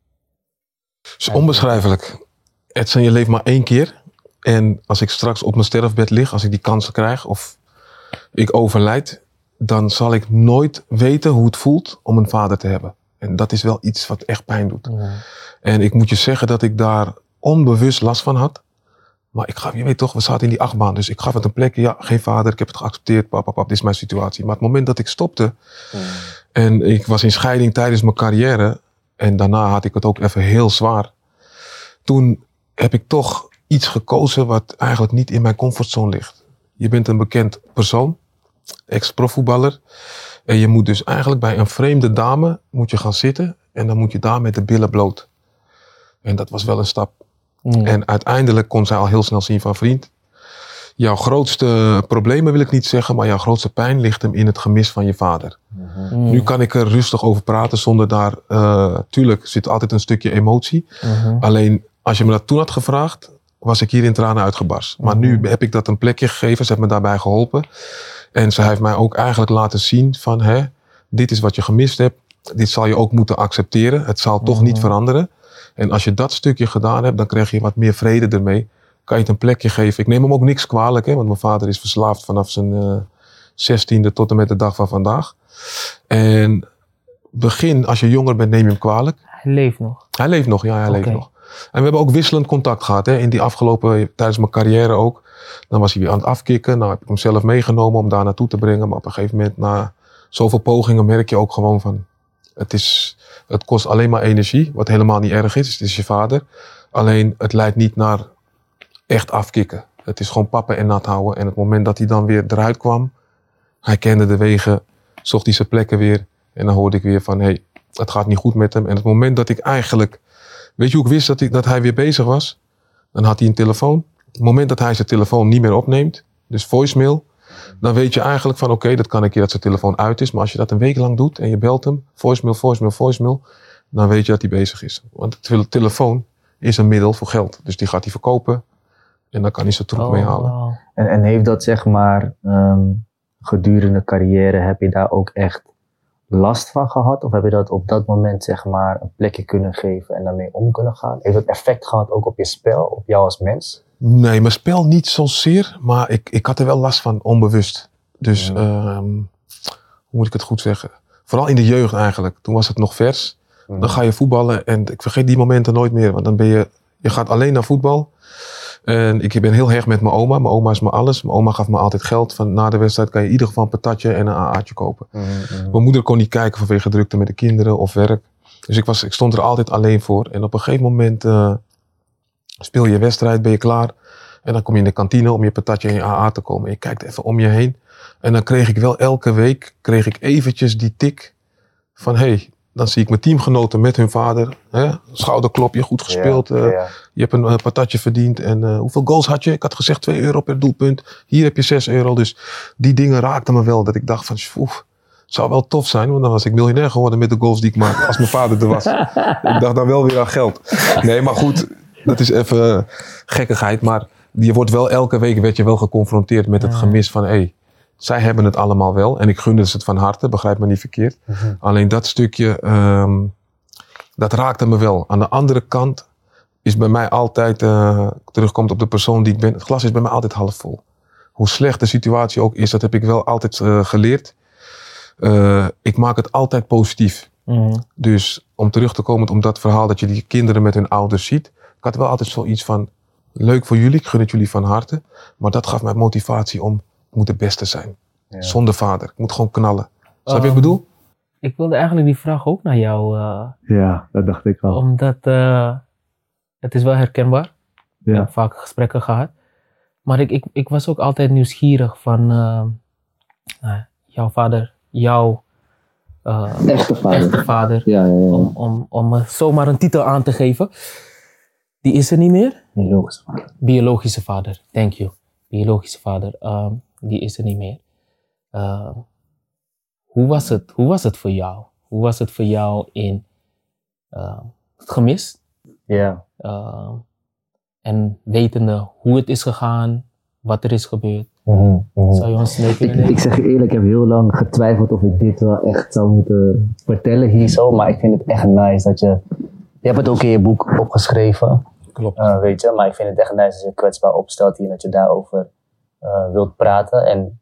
Het is onbeschrijfelijk. Edson, je leeft maar één keer. En als ik straks op mijn sterfbed lig, als ik die kansen krijg of ik overlijd, dan zal ik nooit weten hoe het voelt om een vader te hebben. En dat is wel iets wat echt pijn doet. En ik moet je zeggen dat ik daar onbewust last van had. Maar ik gaf, je weet toch, we zaten in die achtbaan. Dus ik gaf het een plekje. Ja, geen vader, ik heb het geaccepteerd. Pap, pap, pap, dit is mijn situatie. Maar het moment dat ik stopte en ik was in scheiding tijdens mijn carrière. En daarna had ik het ook even heel zwaar. Toen heb ik toch iets gekozen wat eigenlijk niet in mijn comfortzone ligt. Je bent een bekend persoon, ex-profvoetballer. En je moet dus eigenlijk bij een vreemde dame moet je gaan zitten. En dan moet je daar met de billen bloot. En dat was wel een stap. Mm. En uiteindelijk kon zij al heel snel zien van vriend. Jouw grootste problemen wil ik niet zeggen, maar jouw grootste pijn ligt hem in het gemis van je vader. Mm. Nu kan ik er rustig over praten zonder daar, eh, tuurlijk zit altijd een stukje emotie. Mhm. Alleen als je me dat toen had gevraagd, was ik hier in tranen uitgebarst. Maar nu heb ik dat een plekje gegeven, ze heeft me daarbij geholpen. En ze heeft mij ook eigenlijk laten zien van, hè, dit is wat je gemist hebt. Dit zal je ook moeten accepteren. Het zal toch niet veranderen. En als je dat stukje gedaan hebt, dan krijg je wat meer vrede ermee. Kan je het een plekje geven. Ik neem hem ook niks kwalijk, hè, want mijn vader is verslaafd vanaf zijn eh, zestiende tot en met de dag van vandaag. En begin, als je jonger bent, neem je hem kwalijk. Hij leeft nog. Hij leeft nog, ja, hij leeft nog. En we hebben ook wisselend contact gehad. Hè, in die afgelopen, tijdens mijn carrière ook. Dan was hij weer aan het afkicken. Nou heb ik hem zelf meegenomen om daar naartoe te brengen. Maar op een gegeven moment, na zoveel pogingen, merk je ook gewoon van... Het, is, het kost alleen maar energie, wat helemaal niet erg is. Het is je vader. Alleen, het leidt niet naar echt afkicken. Het is gewoon pappen en nat houden. En het moment dat hij dan weer eruit kwam, hij kende de wegen, zocht hij zijn plekken weer. En dan hoorde ik weer van, hé, hey, het gaat niet goed met hem. En het moment dat ik eigenlijk, weet je hoe ik wist dat, dat hij weer bezig was? Dan had hij een telefoon. Het moment dat hij zijn telefoon niet meer opneemt, dus voicemail, dan weet je eigenlijk van, oké, dat kan een keer dat zijn telefoon uit is. Maar als je dat een week lang doet en je belt hem, voicemail, voicemail, voicemail, dan weet je dat hij bezig is. Want de tele- telefoon is een middel voor geld. Dus die gaat hij verkopen en dan kan hij zijn troep Oh, mee halen. En, en heeft dat zeg maar ehm, gedurende carrière, heb je daar ook echt last van gehad? Of heb je dat op dat moment zeg maar een plekje kunnen geven en daarmee om kunnen gaan? Heeft dat effect gehad ook op je spel, op jou als mens? Nee, mijn spel niet zozeer, maar ik, ik had er wel last van, onbewust. Dus, Ja. ehm, hoe moet ik het goed zeggen? Vooral in de jeugd eigenlijk. Toen was het nog vers. Dan ga je voetballen en ik vergeet die momenten nooit meer. Want dan ben je, je gaat alleen naar voetbal. En ik ben heel hecht met mijn oma. Mijn oma is me alles. Mijn oma gaf me altijd geld. Van na de wedstrijd kan je in ieder geval een patatje en een AA'tje kopen. Mijn moeder kon niet kijken vanwege drukte met de kinderen of werk. Dus ik, was, ik stond er altijd alleen voor. En op een gegeven moment eh, speel je wedstrijd, ben je klaar. En dan kom je in de kantine om je patatje en je AA te komen. En je kijkt even om je heen. En dan kreeg ik wel elke week kreeg ik eventjes die tik van... hey, dan zie ik mijn teamgenoten met hun vader. Hè? Schouderklopje, goed gespeeld. Ja, eh. Je hebt een eh, patatje verdiend. En eh, hoeveel goals had je? Ik had gezegd 2 euro per doelpunt. Hier heb je 6 euro. Dus die dingen raakten me wel. Dat ik dacht van, oef, zou wel tof zijn. Want dan was ik miljonair geworden met de goals die ik maakte. Als mijn vader er was. ik dacht dan wel weer aan geld. Nee, maar goed. Dat is even eh, gekkigheid. Maar je wordt wel elke week werd je wel geconfronteerd met het gemis van... Hey, zij hebben het allemaal wel. En ik gunde ze het van harte. Begrijp me niet verkeerd. Alleen dat stukje... ehm, dat raakte me wel. Aan de andere kant is bij mij altijd, eh, terugkomt op de persoon die ik ben, het glas is bij mij altijd half vol. Hoe slecht de situatie ook is, dat heb ik wel altijd eh, geleerd. Ik maak het altijd positief. Mhm. Dus om terug te komen op dat verhaal dat je die kinderen met hun ouders ziet. Ik had wel altijd zoiets van, leuk voor jullie, ik gun het jullie van harte. Maar dat gaf mij motivatie om, ik moet de beste zijn. Ja. Zonder vader, ik moet gewoon knallen. Snap je wat ik Ehm, bedoel? Ik wilde eigenlijk die vraag ook naar jou, eh, Ja, dat dacht ik al. omdat eh, het is wel herkenbaar. Ik Ja. heb vaak gesprekken gehad. Maar ik, ik, ik was ook altijd nieuwsgierig van eh, nou, jouw vader, jouw eh, Echte vader. echte vader, Ja, ja, ja. om, om, om zomaar een titel aan te geven. Die is er niet meer. Niet logisch. Biologische vader, thank you. Biologische vader, ehm, die is er niet meer. Ehm, hoe, was het, hoe was het voor jou? Hoe was het voor jou in uh, het gemis? Ja. En wetende hoe het is gegaan, wat er is gebeurd. Mhm, mhm. Zou je ons mee kunnen Ik, ik zeg je eerlijk, ik heb heel lang getwijfeld of ik dit wel echt zou moeten vertellen hier zo. Maar ik vind het echt nice dat je... Je hebt het ook in je boek opgeschreven, Klopt. eh, weet je. Maar ik vind het echt nice je kwetsbaar opstelt hier en dat je daarover eh, wilt praten. En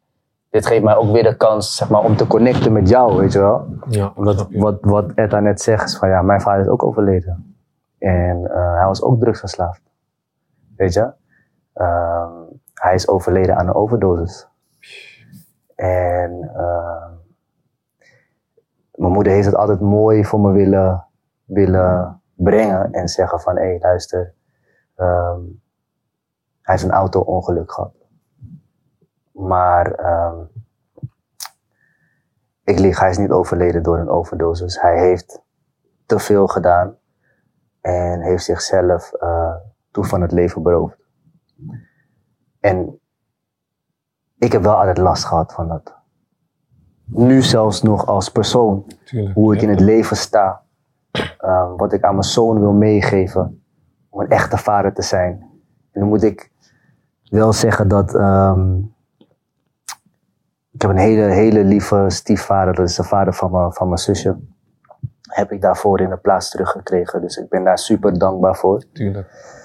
dit geeft mij ook weer de kans, zeg maar, om te connecten met jou, weet je wel. Ja, Omdat wat, wat Etta net zegt, is van ja, mijn vader is ook overleden. En eh, hij was ook drugsverslaafd. Weet je? Ehm, hij is overleden aan een overdosis. En ehm, mijn moeder heeft het altijd mooi voor me willen, willen brengen en zeggen van hé, hey, luister, ehm, hij heeft een auto-ongeluk gehad. Maar ehm, ik lieg, hij is niet overleden door een overdosis. Hij heeft te veel gedaan en heeft zichzelf toen van het leven beroofd. En ik heb wel altijd last gehad van dat. Nu zelfs nog als persoon, Tuurlijk. hoe ik Ja. in het leven sta, eh, wat ik aan mijn zoon wil meegeven, om een echte vader te zijn. En dan moet ik wel zeggen dat ehm, ik heb een hele, hele lieve stiefvader, dat is de vader van mijn, van mijn zusje. Heb ik daarvoor in de plaats teruggekregen. Dus ik ben daar super dankbaar voor. Tuurlijk.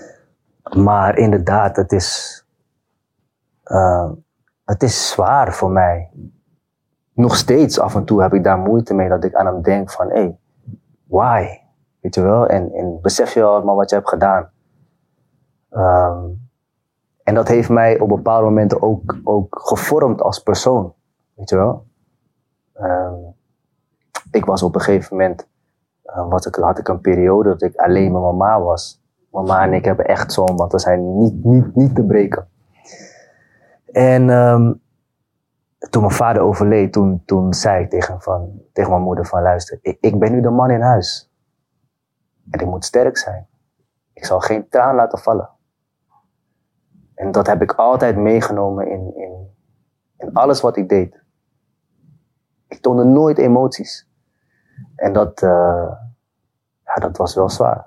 Maar inderdaad, het is, eh, het is zwaar voor mij. Nog steeds af en toe heb ik daar moeite mee dat ik aan hem denk van, hé, hey, why? Weet je wel? En, en besef je allemaal wat je hebt gedaan? Ehm, en dat heeft mij op bepaalde momenten ook, ook gevormd als persoon. Weet je wel? Ehm, ik was op een gegeven moment, was ik, had ik een periode dat ik alleen met mama was. Mama en ik hebben echt zo'n, want we zijn niet, niet, niet te breken. En ehm, toen mijn vader overleed, toen, toen zei ik tegen, van, tegen mijn moeder van luister, ik, ik ben nu de man in huis. En ik moet sterk zijn. Ik zal geen traan laten vallen. En dat heb ik altijd meegenomen in, in, in alles wat ik deed. Ik toonde nooit emoties. En dat, eh, ja, dat was wel zwaar.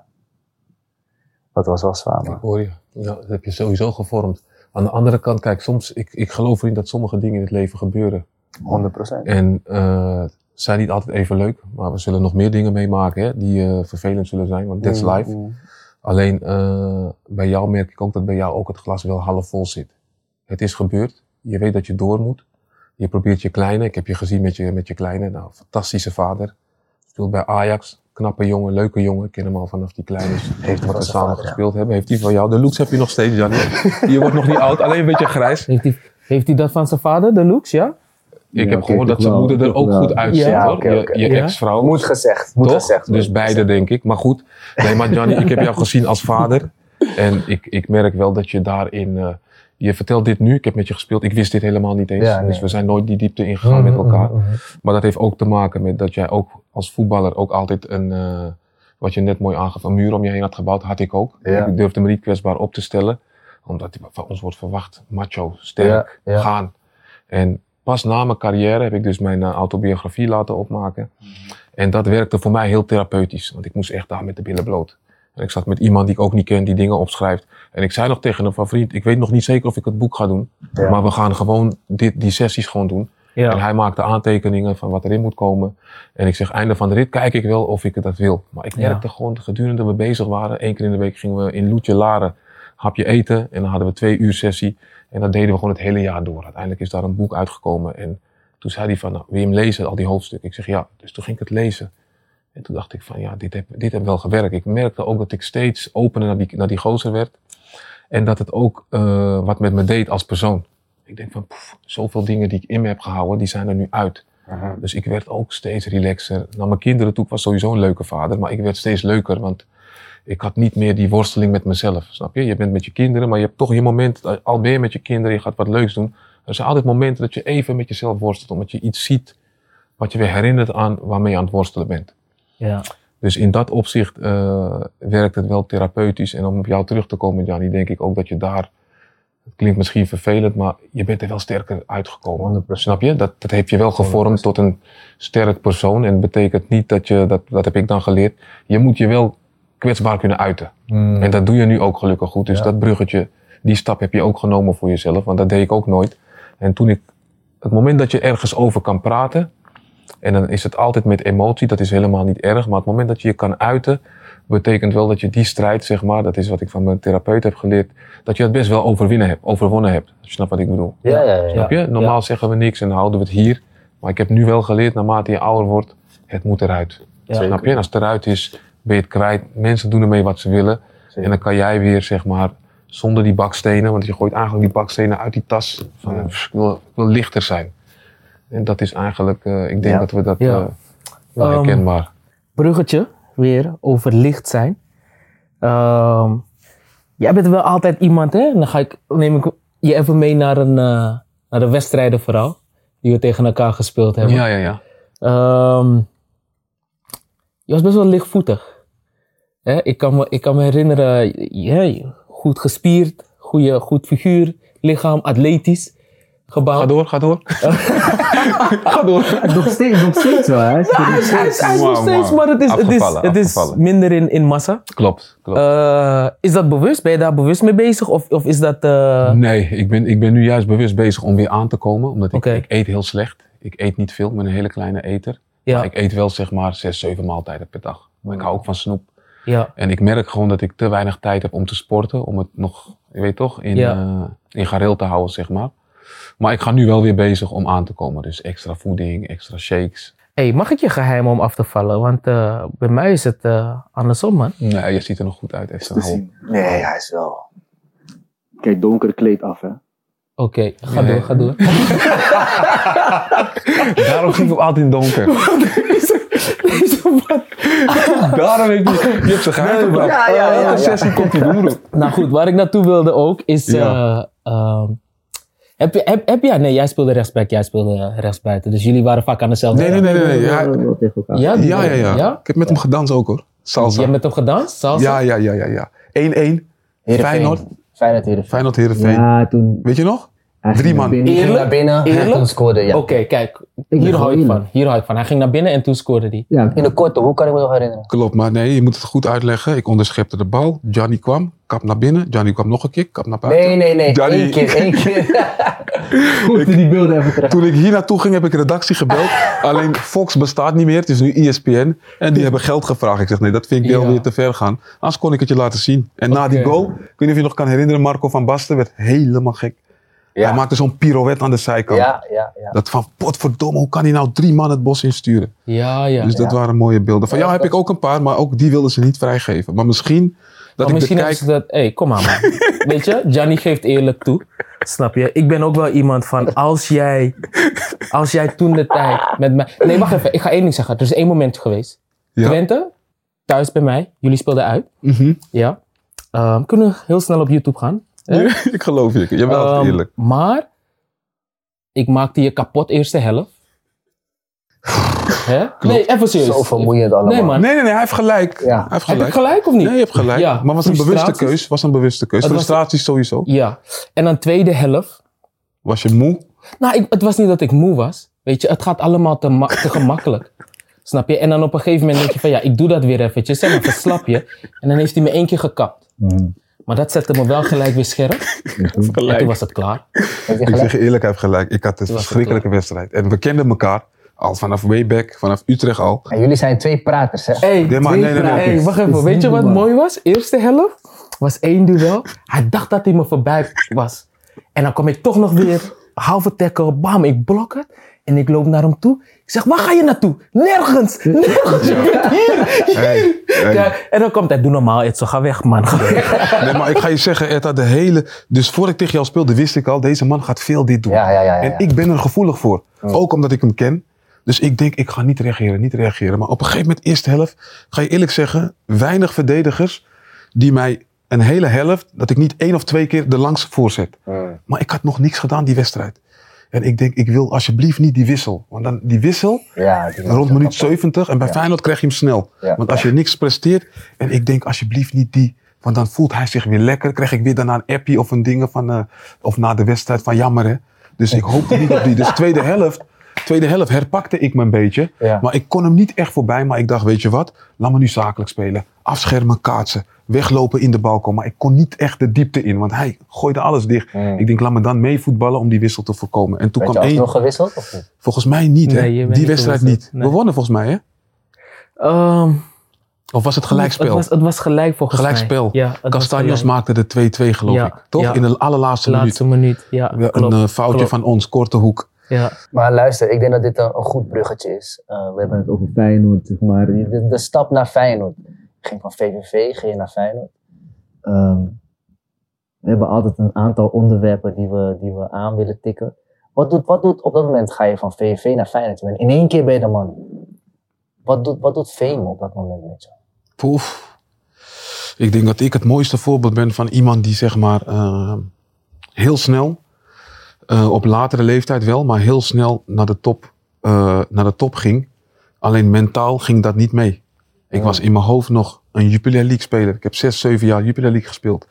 Dat was wel zwaar, Ik hoor je. Ja, dat heb je sowieso gevormd. Aan de andere kant, kijk, soms, ik, ik geloof erin dat sommige dingen in het leven gebeuren. 100%. En eh zijn niet altijd even leuk, maar we zullen nog meer dingen meemaken hè, die eh, vervelend zullen zijn, want that's life. mm. Alleen eh, bij jou merk ik ook dat bij jou ook het glas wel half vol zit. Het is gebeurd, je weet dat je door moet. Je probeert je kleine, ik heb je gezien met je, met je kleine, nou, fantastische vader. Speelt bij Ajax, knappe jongen, leuke jongen. Ik ken hem al vanaf die kleine is. Heeft wat we samen vader, ja. gespeeld hebben. Heeft hij van jou. De looks heb je nog steeds, Jannie. je wordt nog niet oud, alleen een beetje grijs. Heeft hij, heeft hij dat van zijn vader, de looks, ja? Ik Ja, heb gehoord dat zijn moeder er ook wel. goed uitziet Ja, hoor. oké, je je Ja. ex-vrouw. Moet gezegd, moet Toch? gezegd. Dus beide denk ik. Maar goed. Nee, maar Gianni, ik heb jou gezien als vader. En ik, ik merk wel dat je daarin... eh, je vertelt dit nu, ik heb met je gespeeld. Ik wist dit helemaal niet eens. Ja, nee. Dus we zijn nooit die diepte ingegaan met elkaar. Mhm, mhm. Maar dat heeft ook te maken met dat jij ook als voetballer ook altijd een... eh, wat je net mooi aangaf, een muur om je heen had gebouwd. Had ik ook. Ja. Ik durfde me niet kwetsbaar op te stellen. Omdat van ons wordt verwacht, macho, sterk, Ja, ja. gaan. En pas na mijn carrière heb ik dus mijn eh, autobiografie laten opmaken. En dat werkte voor mij heel therapeutisch, want ik moest echt daar met de billen bloot. En ik zat met iemand die ik ook niet ken, die dingen opschrijft. En ik zei nog tegen hem van vriend, ik weet nog niet zeker of ik het boek ga doen. Ja. Maar we gaan gewoon dit, die sessies gewoon doen. Ja. En hij maakte aantekeningen van wat erin moet komen. En ik zeg, einde van de rit kijk ik wel of ik dat wil. Maar ik Ja. merkte gewoon, gedurende we bezig waren, één keer in de week gingen we in Loetje Laren hapje eten. En dan hadden we twee uur sessie. En dat deden we gewoon het hele jaar door. Uiteindelijk is daar een boek uitgekomen. En toen zei hij van, nou, wil je hem lezen, al die hoofdstukken? Ik zeg, ja. Dus toen ging ik het lezen. En toen dacht ik van, ja, dit heb, dit heb wel gewerkt. Ik merkte ook dat ik steeds opener naar die, naar die gozer werd. En dat het ook eh, wat met me deed als persoon. Ik denk van, poef, zoveel dingen die ik in me heb gehouden, die zijn er nu uit. Dus ik werd ook steeds relaxer. Naar mijn kinderen toe, ik was sowieso een leuke vader, maar ik werd steeds leuker, want ik had niet meer die worsteling met mezelf. Snap je? Je bent met je kinderen, maar je hebt toch je moment, al ben je met je kinderen, je gaat wat leuks doen. Er zijn altijd momenten dat je even met jezelf worstelt, omdat je iets ziet wat je weer herinnert aan waarmee je aan het worstelen bent. Ja. Dus in dat opzicht eh, werkt het wel therapeutisch. En om op jou terug te komen, Gianni, denk ik ook dat je daar Het klinkt misschien vervelend, maar je bent er wel sterker uitgekomen. 100%. Snap je? Dat, dat heeft je wel gevormd tot een sterk persoon. En dat betekent niet dat je, dat, dat heb ik dan geleerd, je moet je wel kwetsbaar kunnen uiten. Mm. En dat doe je nu ook gelukkig goed. Dus Ja. dat bruggetje, die stap heb je ook genomen voor jezelf. Want dat deed ik ook nooit. En toen ik, het moment dat je ergens over kan praten, en dan is het altijd met emotie, dat is helemaal niet erg. Maar het moment dat je je kan uiten, betekent wel dat je die strijd, zeg maar, dat is wat ik van mijn therapeut heb geleerd, dat je het best wel overwinnen hebt, overwonnen hebt. Als je snapt wat ik bedoel. Ja, ja, ja. Snap je? Normaal Ja. zeggen we niks en houden we het hier. Maar ik heb nu wel geleerd, naarmate je ouder wordt, het moet eruit. Ja. Snap je? En als het eruit is, ben je het kwijt. Mensen doen ermee wat ze willen. Zeker. En dan kan jij weer, zeg maar, zonder die bakstenen, want je gooit eigenlijk die bakstenen uit die tas. Van, Ja. pff, ik, wil, ik wil lichter zijn. En dat is eigenlijk, eh, ik denk Ja. dat we dat Ja. eh, wel Ehm, herkenbaar. bruggetje weer over licht zijn. Ehm, jij bent wel altijd iemand, hè? Dan ga ik, neem ik je even mee naar een, eh naar de wedstrijden vooral. Die we tegen elkaar gespeeld hebben. Ja, ja, ja. Ehm, je was best wel lichtvoetig. Hè? Ik, kan me, ik kan me herinneren, ja, goed gespierd, goede, goed figuur, lichaam, atletisch gebouwd. Ga door, ga door. ga door. Nog steeds, nog steeds wel, hè? Hij is, hij is, hij is nog steeds, maar het is, het is, het is minder in, in massa. Klopt, klopt. Eh, is dat bewust? Ben je daar bewust mee bezig? Of, of is dat... eh, Nee, ik ben, ik ben nu juist bewust bezig om weer aan te komen. Omdat ik, ik eet heel slecht. Ik eet niet veel, ik ben een hele kleine eter. ja, Maar ik eet wel zeg maar zes, zeven maaltijden per dag. Maar ik hou ook van snoep. Ja, En ik merk gewoon dat ik te weinig tijd heb om te sporten. Om het nog, je weet toch, in, Ja. eh, in gareel te houden zeg maar. Maar ik ga nu wel weer bezig om aan te komen. Dus extra voeding, extra shakes. Hey, mag ik je geheim om af te vallen? Want eh, bij mij is het eh, andersom, man. Nee, je ziet er nog goed uit. Esther. Nee, hij is wel. Kijk, donker kleed af, hè? Oké, ga Nee. door, ga door. Daarom ging ik ook altijd in donker. Daarom heb je, je hebt ze geheim gebracht. Ja, ja, ja, Elke ja. sessie komt hij doen. nou goed, waar ik naartoe wilde ook is... Ja. eh, ehm, heb je, heb, heb jij, nee, jij speelde rechtsback, jij speelde rechtsbuiten. Dus jullie waren vaak aan dezelfde Nee, nee, nee, nee. nee. Ja, Ja, ja, ja, ja. ja? Ik heb met hem gedanst ook hoor. Salsa. Je hebt met hem gedanst? Salsa? Ja, ja, ja, ja, ja. 1-1. Feyenoord. Feyenoord Heerenveen. Feyenoord Heerenveen. Ja, toen... Weet je nog? Drie man. binnen. Eerlijk? Ging naar binnen Eerlijk? en toen scoorde ja. Oké, kijk. Hier hou ik van. Hier hou ik van. Hij ging naar binnen en toen scoorde hij. Ja, in de korte hoek kan ik me nog herinneren. Klopt, maar nee, je moet het goed uitleggen. Ik onderschepte de bal. Johnny kwam, kap naar binnen. Johnny kwam nog een keer, kap naar buiten. Nee, nee, nee. Johnny- Eén keer, één keer. Goed, die beelden even terug. Toen ik hier naartoe ging, heb ik redactie gebeld. Alleen Fox bestaat niet meer, het is nu ESPN. En die hebben geld gevraagd. Ik zeg, nee, dat vind ik wel Ja. weer te ver gaan. Anders kon ik het je laten zien. En na die goal, ik weet niet of je nog kan herinneren, Marco van Basten werd helemaal gek. Hij Ja, maakte zo'n pirouette aan de zijkant. ja, ja. ja. Dat van, potverdomme, hoe kan hij nou drie man het bos insturen? Ja, ja. dus dat ja. waren mooie beelden. Van Ja, jou heb dat- ik ook een paar, maar ook die wilden ze niet vrijgeven. Maar misschien dat maar ik misschien de hebben kijk... ze dat... Hé, hey, kom aan man. Weet je, Gianni geeft eerlijk toe. Snap je? Ik ben ook wel iemand van, als jij... Als jij toen de tijd met mij... Nee, wacht even. Ik ga één ding zeggen. Er is één moment geweest. Ja. Twente, thuis bij mij. Jullie speelden uit. Mhm. Ja. Ehm, kunnen we heel snel op YouTube gaan. Ik geloof je. Je bent Ehm, eerlijk. Maar, ik maakte je kapot eerste helft. Hè? Nee, even serieus. Zo vermoeiend allemaal. Nee man. Nee, nee, nee, hij heeft gelijk. Ja. Hij heeft Heb gelijk. ik gelijk of niet? Nee, je hebt gelijk. Ja, maar was een bewuste keus. Was een bewuste keus. Het Frustraties sowieso. Ja. En dan tweede helft. Was je moe? Nou, ik, het was niet dat ik moe was. Weet je, het gaat allemaal te, te gemakkelijk. Snap je? En dan op een gegeven moment denk je van ja, ik doe dat weer eventjes. En dan verslap je. En dan heeft hij me één keer gekapt. Mhm. Maar dat zette me wel gelijk weer scherp. En toen was het klaar. Ik zeg je eerlijk, hij heeft gelijk. Ik had een verschrikkelijke wedstrijd. En we kenden elkaar al vanaf way back, vanaf Utrecht al. En jullie zijn twee praters, hè? Hey, Nee, maar nee, nee, nee. hey, wacht even. Weet je wat mooi was? Eerste helft was één duel. Hij dacht dat hij me voorbij was. En dan kom ik toch nog weer halve tackle. Bam, ik blok het. En ik loop naar hem toe. Ik zeg, waar ga je naartoe? Nergens. Nergens. Je bent hier. Hey, hey. Kijk, en dan komt hij, doe normaal, Edso, ga weg man. Ga weg. Nee, maar ik ga je zeggen, de hele... Dus voor ik tegen jou speelde, wist ik al, deze man gaat veel dit doen. Ja, ja, ja. ja, En ik ben er gevoelig voor. Ook omdat ik hem ken. Dus ik denk, ik ga niet reageren, niet reageren. Maar op een gegeven moment, eerste helft, ga je eerlijk zeggen, weinig verdedigers die mij een hele helft, dat ik niet één of twee keer de langs voorzet. Mm. Maar ik had nog niks gedaan die wedstrijd. En ik denk, ik wil alsjeblieft niet die wissel. Want dan die wissel, Ja, die rond minuut 70, en bij Ja. Feyenoord krijg je hem snel. Ja. Want als je niks presteert, en ik denk alsjeblieft niet die Want dan voelt hij zich weer lekker. Krijg ik weer daarna een appie of een ding van, eh, of na de wedstrijd van jammer hè. Dus ik hoopte niet op die. Dus tweede helft, tweede helft herpakte ik me een beetje. Maar ik kon hem niet echt voorbij. Maar ik dacht, weet je wat? Laat me nu zakelijk spelen. Afschermen, kaatsen. Weglopen in de balkon. Maar ik kon niet echt de diepte in. Want hij gooide alles dicht. Mm. Ik denk, laat me dan mee voetballen om die wissel te voorkomen. En toen kwam één. alsnog gewisseld of niet? Volgens mij niet, hè? Nee, die niet wedstrijd gewisseld. niet. Nee. We wonnen volgens mij, hè? Ehm, Of was het gelijkspel? Het was, het was gelijk volgens Gelijkspel. mij. Ja, Castanjos gelijk. maakte de 2-2, geloof Ja, ik. Toch? ja. In de allerlaatste Laatste minuut. minuut. Ja, Ja, klopt. een eh, foutje klopt. van ons, korte hoek. Ja. Maar luister, ik denk dat dit een, een goed bruggetje is. Eh, we hebben het over Feyenoord, zeg maar. De, de stap naar Feyenoord. Ik ging van VVV, ging je naar Feyenoord. Ehm, we hebben altijd een aantal onderwerpen die we, die we aan willen tikken. Wat doet, wat doet op dat moment ga je van VVV naar Feyenoord? In één keer ben je de man. Wat doet, wat doet Fame op dat moment met je? Poef. Ik denk dat ik het mooiste voorbeeld ben van iemand die zeg maar eh, heel snel, eh, op latere leeftijd wel, maar heel snel naar de top, eh, naar de top ging. Alleen mentaal ging dat niet mee. Ik was in mijn hoofd nog een Jupiler League speler. Ik heb zes, zeven jaar Jupiler League gespeeld.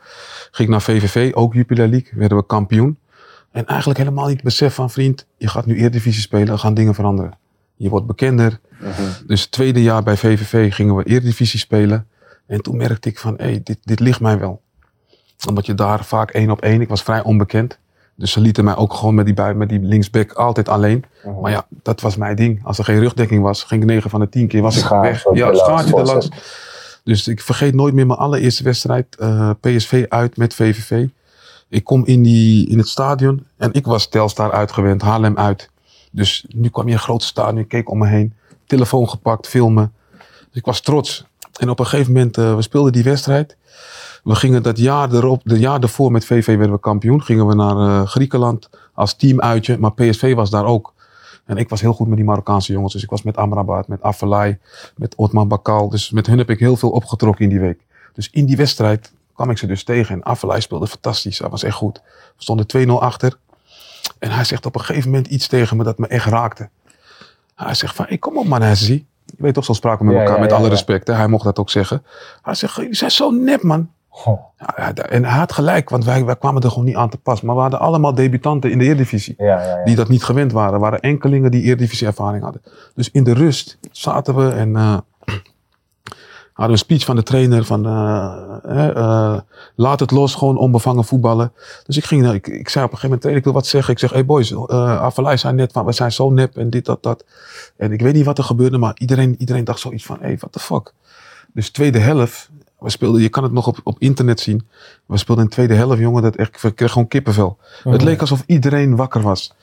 Ging naar VVV, ook Jupiler League, werden we kampioen. En eigenlijk helemaal niet besef van vriend, je gaat nu Eredivisie spelen, er gaan dingen veranderen. Je wordt bekender, dus het tweede jaar bij VVV gingen we Eredivisie spelen. En toen merkte ik van, hé, hey, dit, dit ligt mij wel. Omdat je daar vaak één op één, ik was vrij onbekend. Dus ze lieten mij ook gewoon met die, bui- met die linksback altijd alleen. Maar ja, dat was mijn ding. Als er geen rugdekking was, ging ik 9 van de 10 keer was ik weg. Ja, schaartje voorzet. erlangs. Dus ik vergeet nooit meer mijn allereerste wedstrijd. eh, PSV uit met VVV. Ik kom in, die, in het stadion en ik was Telstar uitgewend, Haarlem uit. Dus nu kwam je een groot stadion, ik keek om me heen. Telefoon gepakt, filmen. Dus ik was trots. En op een gegeven moment, eh, we speelden die wedstrijd. We gingen dat jaar erop, de jaar ervoor met VV werden we kampioen. Gingen we naar eh, Griekenland als team uitje. Maar PSV was daar ook. En ik was heel goed met die Marokkaanse jongens. Dus ik was met Amrabat, met Afellay, met Otman Bakal. Dus met hun heb ik heel veel opgetrokken in die week. Dus in die wedstrijd kwam ik ze dus tegen. En Afellay speelde fantastisch. Hij was echt goed. We stonden 2-0 achter. En hij zegt op een gegeven moment iets tegen me dat me echt raakte. Hij zegt van, hey, kom op man, Hezzy. Je weet toch, zo spraken we met Ja, elkaar, ja, met alle respect. Hè? Hij mocht dat ook zeggen. Hij zegt, jullie zijn zo nep man. Goh. Ja, en hij had gelijk, want wij, wij kwamen er gewoon niet aan te pas. Maar we hadden allemaal debutanten in de Eredivisie. Ja, ja, ja. Die dat niet gewend waren. Er waren enkelingen die Eredivisie ervaring hadden. Dus in de rust zaten we en eh, hadden we een speech van de trainer van eh, eh, laat het los, gewoon onbevangen voetballen. Dus ik ging, naar- ik, ik zei op een gegeven moment, trainer, ik wil wat zeggen. Ik zeg, hey boys, uh, Avalai zei net van, we zijn zo nep en dit, dat, dat. En ik weet niet wat er gebeurde, maar iedereen, iedereen dacht zoiets van, hey, what the fuck. Dus tweede helft, we speelden, je kan het nog op, op internet zien. We speelden in de tweede helft, jongen, dat echt, ik kreeg gewoon kippenvel. Het leek alsof iedereen wakker was.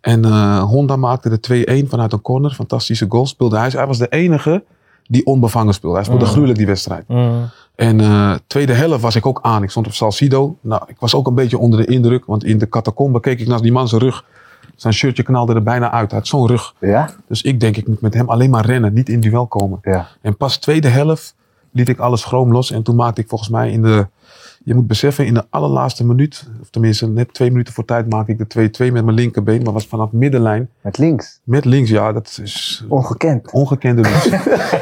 En eh, Honda maakte de 2-1 vanuit een corner, fantastische goal. Speelde hij, hij was de enige die onbevangen speelde. Hij speelde Mm. gruwelijk die wedstrijd. Mm. En eh tweede helft was ik ook aan. Ik stond op Salcido. Nou, ik was ook een beetje onder de indruk, want in de catacombe keek ik naar die man zijn rug. Zijn shirtje knalde er bijna uit. Hij had zo'n rug. Ja? Dus ik denk, ik moet met hem alleen maar rennen, niet in duel komen. Ja. En pas tweede helft liet ik alles schroom los. En toen maakte ik volgens mij in de, je moet beseffen, in de allerlaatste minuut, of tenminste net twee minuten voor tijd, maakte ik de 2-2 met mijn linkerbeen. Maar was vanaf middenlijn Met links. met links. Ja, dat is Ongekend. ongekende.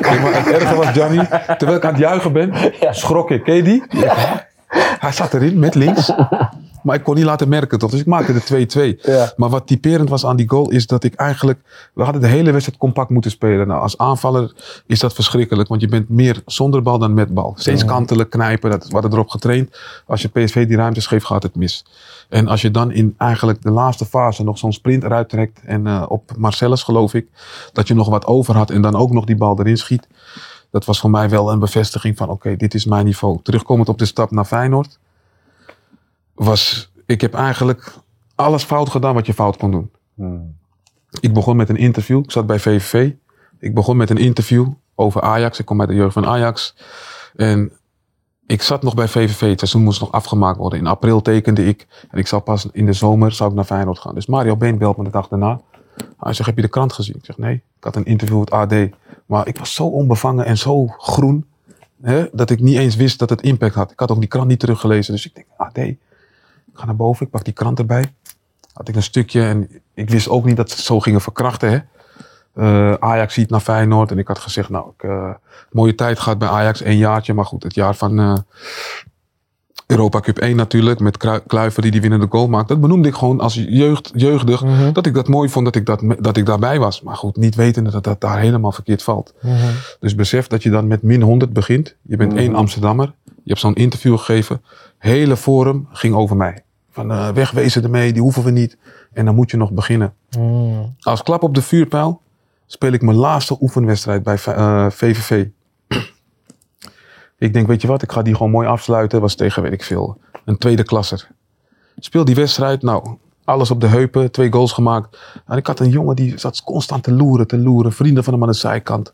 Nee, maar het erge was, Johnny, terwijl ik aan het juichen ben, schrok ik. Ken je die? Hij zat erin met links. Maar ik kon niet laten merken toch. Dus ik maakte de 2-2. Ja. Maar wat typerend was aan die goal is dat ik eigenlijk... We hadden de hele wedstrijd compact moeten spelen. Nou, als aanvaller is dat verschrikkelijk. Want je bent meer zonder bal dan met bal. Steeds kantelen, knijpen. Dat, we hadden erop getraind. Als je PSV die ruimtes geeft, gaat het mis. En als je dan in eigenlijk de laatste fase nog zo'n sprint eruit trekt. En eh, op Marcellus geloof ik. Dat je nog wat over had en dan ook nog die bal erin schiet. Dat was voor mij wel een bevestiging van oké, dit is mijn niveau. Terugkomend op de stap naar Feyenoord. Was, ik heb eigenlijk alles fout gedaan wat je fout kon doen. Hmm. Ik begon met een interview. Ik zat bij VVV. Ik begon met een interview over Ajax. Ik kom bij de jeugd van Ajax. En ik zat nog bij VVV. Het seizoen moest nog afgemaakt worden. In april tekende ik. En ik zou pas in de zomer zou ik naar Feyenoord gaan. Dus Mario Been belt me de dag daarna. Hij zegt, heb je de krant gezien? Ik zeg, nee. Ik had een interview met AD. Maar ik was zo onbevangen en zo groen. Hè, dat ik niet eens wist dat het impact had. Ik had ook die krant niet teruggelezen. Dus ik denk, AD. Ik ga naar boven. Ik pak die krant erbij. Had ik een stukje. En ik wist ook niet dat ze het zo gingen verkrachten. Hè. Eh, Ajax ziet naar Feyenoord. En ik had gezegd, nou, ik, eh, mooie tijd gehad bij Ajax. Een jaartje. Maar goed, het jaar van, eh, Europa Cup 1 natuurlijk, met Kluivert die die winnende goal maakt. Dat benoemde ik gewoon als jeugd, jeugdig, Mhm. dat ik dat mooi vond dat ik, dat, dat ik daarbij was. Maar goed, niet wetende dat dat daar helemaal verkeerd valt. Mhm. Dus besef dat je dan met min 100 begint. Je bent één Amsterdammer. Je hebt zo'n interview gegeven. Hele forum ging over mij. Van eh, wegwezen ermee, die hoeven we niet. En dan moet je nog beginnen. Mhm. Als klap op de vuurpijl speel ik mijn laatste oefenwedstrijd bij eh, VVV. ik denk, weet je wat, ik ga die gewoon mooi afsluiten. Was tegen, weet ik veel, een tweede klasser. Speel die wedstrijd, nou, alles op de heupen, twee goals gemaakt. En ik had een jongen die zat constant te loeren, te loeren. Vrienden van hem aan de zijkant.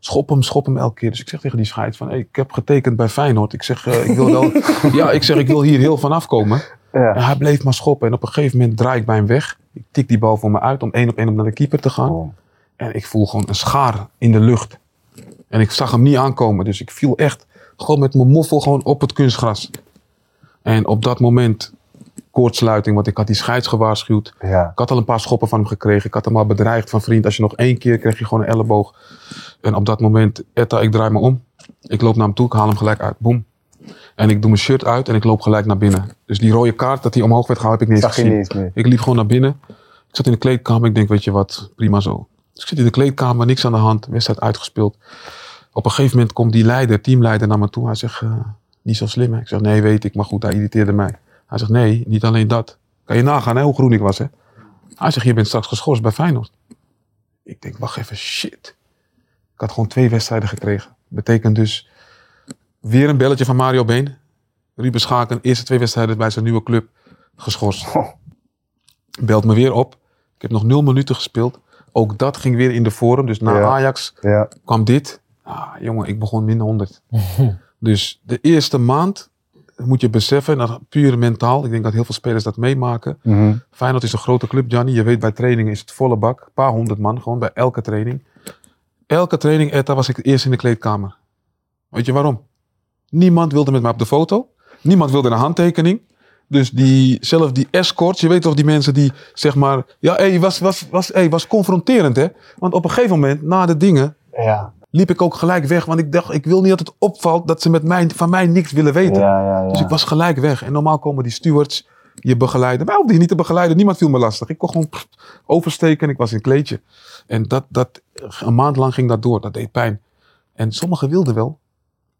Schop hem, schop hem elke keer. Dus ik zeg tegen die scheids van, hey, ik heb getekend bij Feyenoord. Ik zeg, eh, ik wil wel, ja, ik zeg, ik wil hier heel vanaf komen. Ja. En hij bleef maar schoppen. En op een gegeven moment draai ik bij hem weg. Ik tik die bal voor me uit om één op één om naar de keeper te gaan. Oh. En ik voel gewoon een schaar in de lucht. En ik zag hem niet aankomen. Dus ik viel echt gewoon met mijn moffel gewoon op het kunstgras. En op dat moment koortsluiting, want ik had die scheids gewaarschuwd. Ja. Ik had al een paar schoppen van hem gekregen. Ik had hem al bedreigd van vriend, als je nog één keer krijg je gewoon een elleboog. En op dat moment, Etta, ik draai me om. Ik loop naar hem toe, ik haal hem gelijk uit. Boom. En ik doe mijn shirt uit en ik loop gelijk naar binnen. Dus die rode kaart dat hij omhoog werd gehaald, heb ik niet eens gezien. niet eens meer. Ik liep gewoon naar binnen. Ik zat in de kleedkamer. Ik denk, weet je wat, prima zo. Dus ik zit in de kleedkamer, niks aan de hand. Wedstrijd uitgespeeld. Op een gegeven moment komt die leider, teamleider, naar me toe. Hij zegt, eh, niet zo slim hè. Ik zeg, nee, weet ik, maar goed, hij irriteerde mij. Hij zegt, nee, niet alleen dat. Kan je nagaan hè, hoe groen ik was hè. Hij zegt, je bent straks geschorst bij Feyenoord. Ik denk, wacht even, shit. Ik had gewoon twee wedstrijden gekregen. Betekent dus weer een belletje van Mario Been. Ruben Schaken, eerste twee wedstrijden bij zijn nieuwe club, geschorst. Belt me weer op. Ik heb nog nul minuten gespeeld. Ook dat ging weer in de forum. Dus na Ja. Ajax Ja. kwam dit. Ah, jongen, ik begon min 100. dus de eerste maand moet je beseffen, en dat puur mentaal. Ik denk dat heel veel spelers dat meemaken. Mhm. Feyenoord is een grote club, Gianni. Je weet, bij trainingen is het volle bak. Een paar honderd man, gewoon bij elke training. Elke training, Etta, was ik eerst in de kleedkamer. Weet je waarom? Niemand wilde met mij op de foto. Niemand wilde een handtekening. Dus die, zelf die escorts, je weet toch die mensen die zeg maar... Ja, hey, was, was, was, hey, was confronterend hè. Want op een gegeven moment, na de dingen, Ja. Liep ik ook gelijk weg. Want ik dacht, ik wil niet dat het opvalt dat ze met mij, van mij niks willen weten. Ja, ja, ja. Dus ik was gelijk weg. En normaal komen die stewards je begeleiden. Mij hoefde je niet te begeleiden. Niemand viel me lastig. Ik kon gewoon oversteken en ik was in een kleedje. En dat, dat, een maand lang ging dat door. Dat deed pijn. En sommigen wilden wel.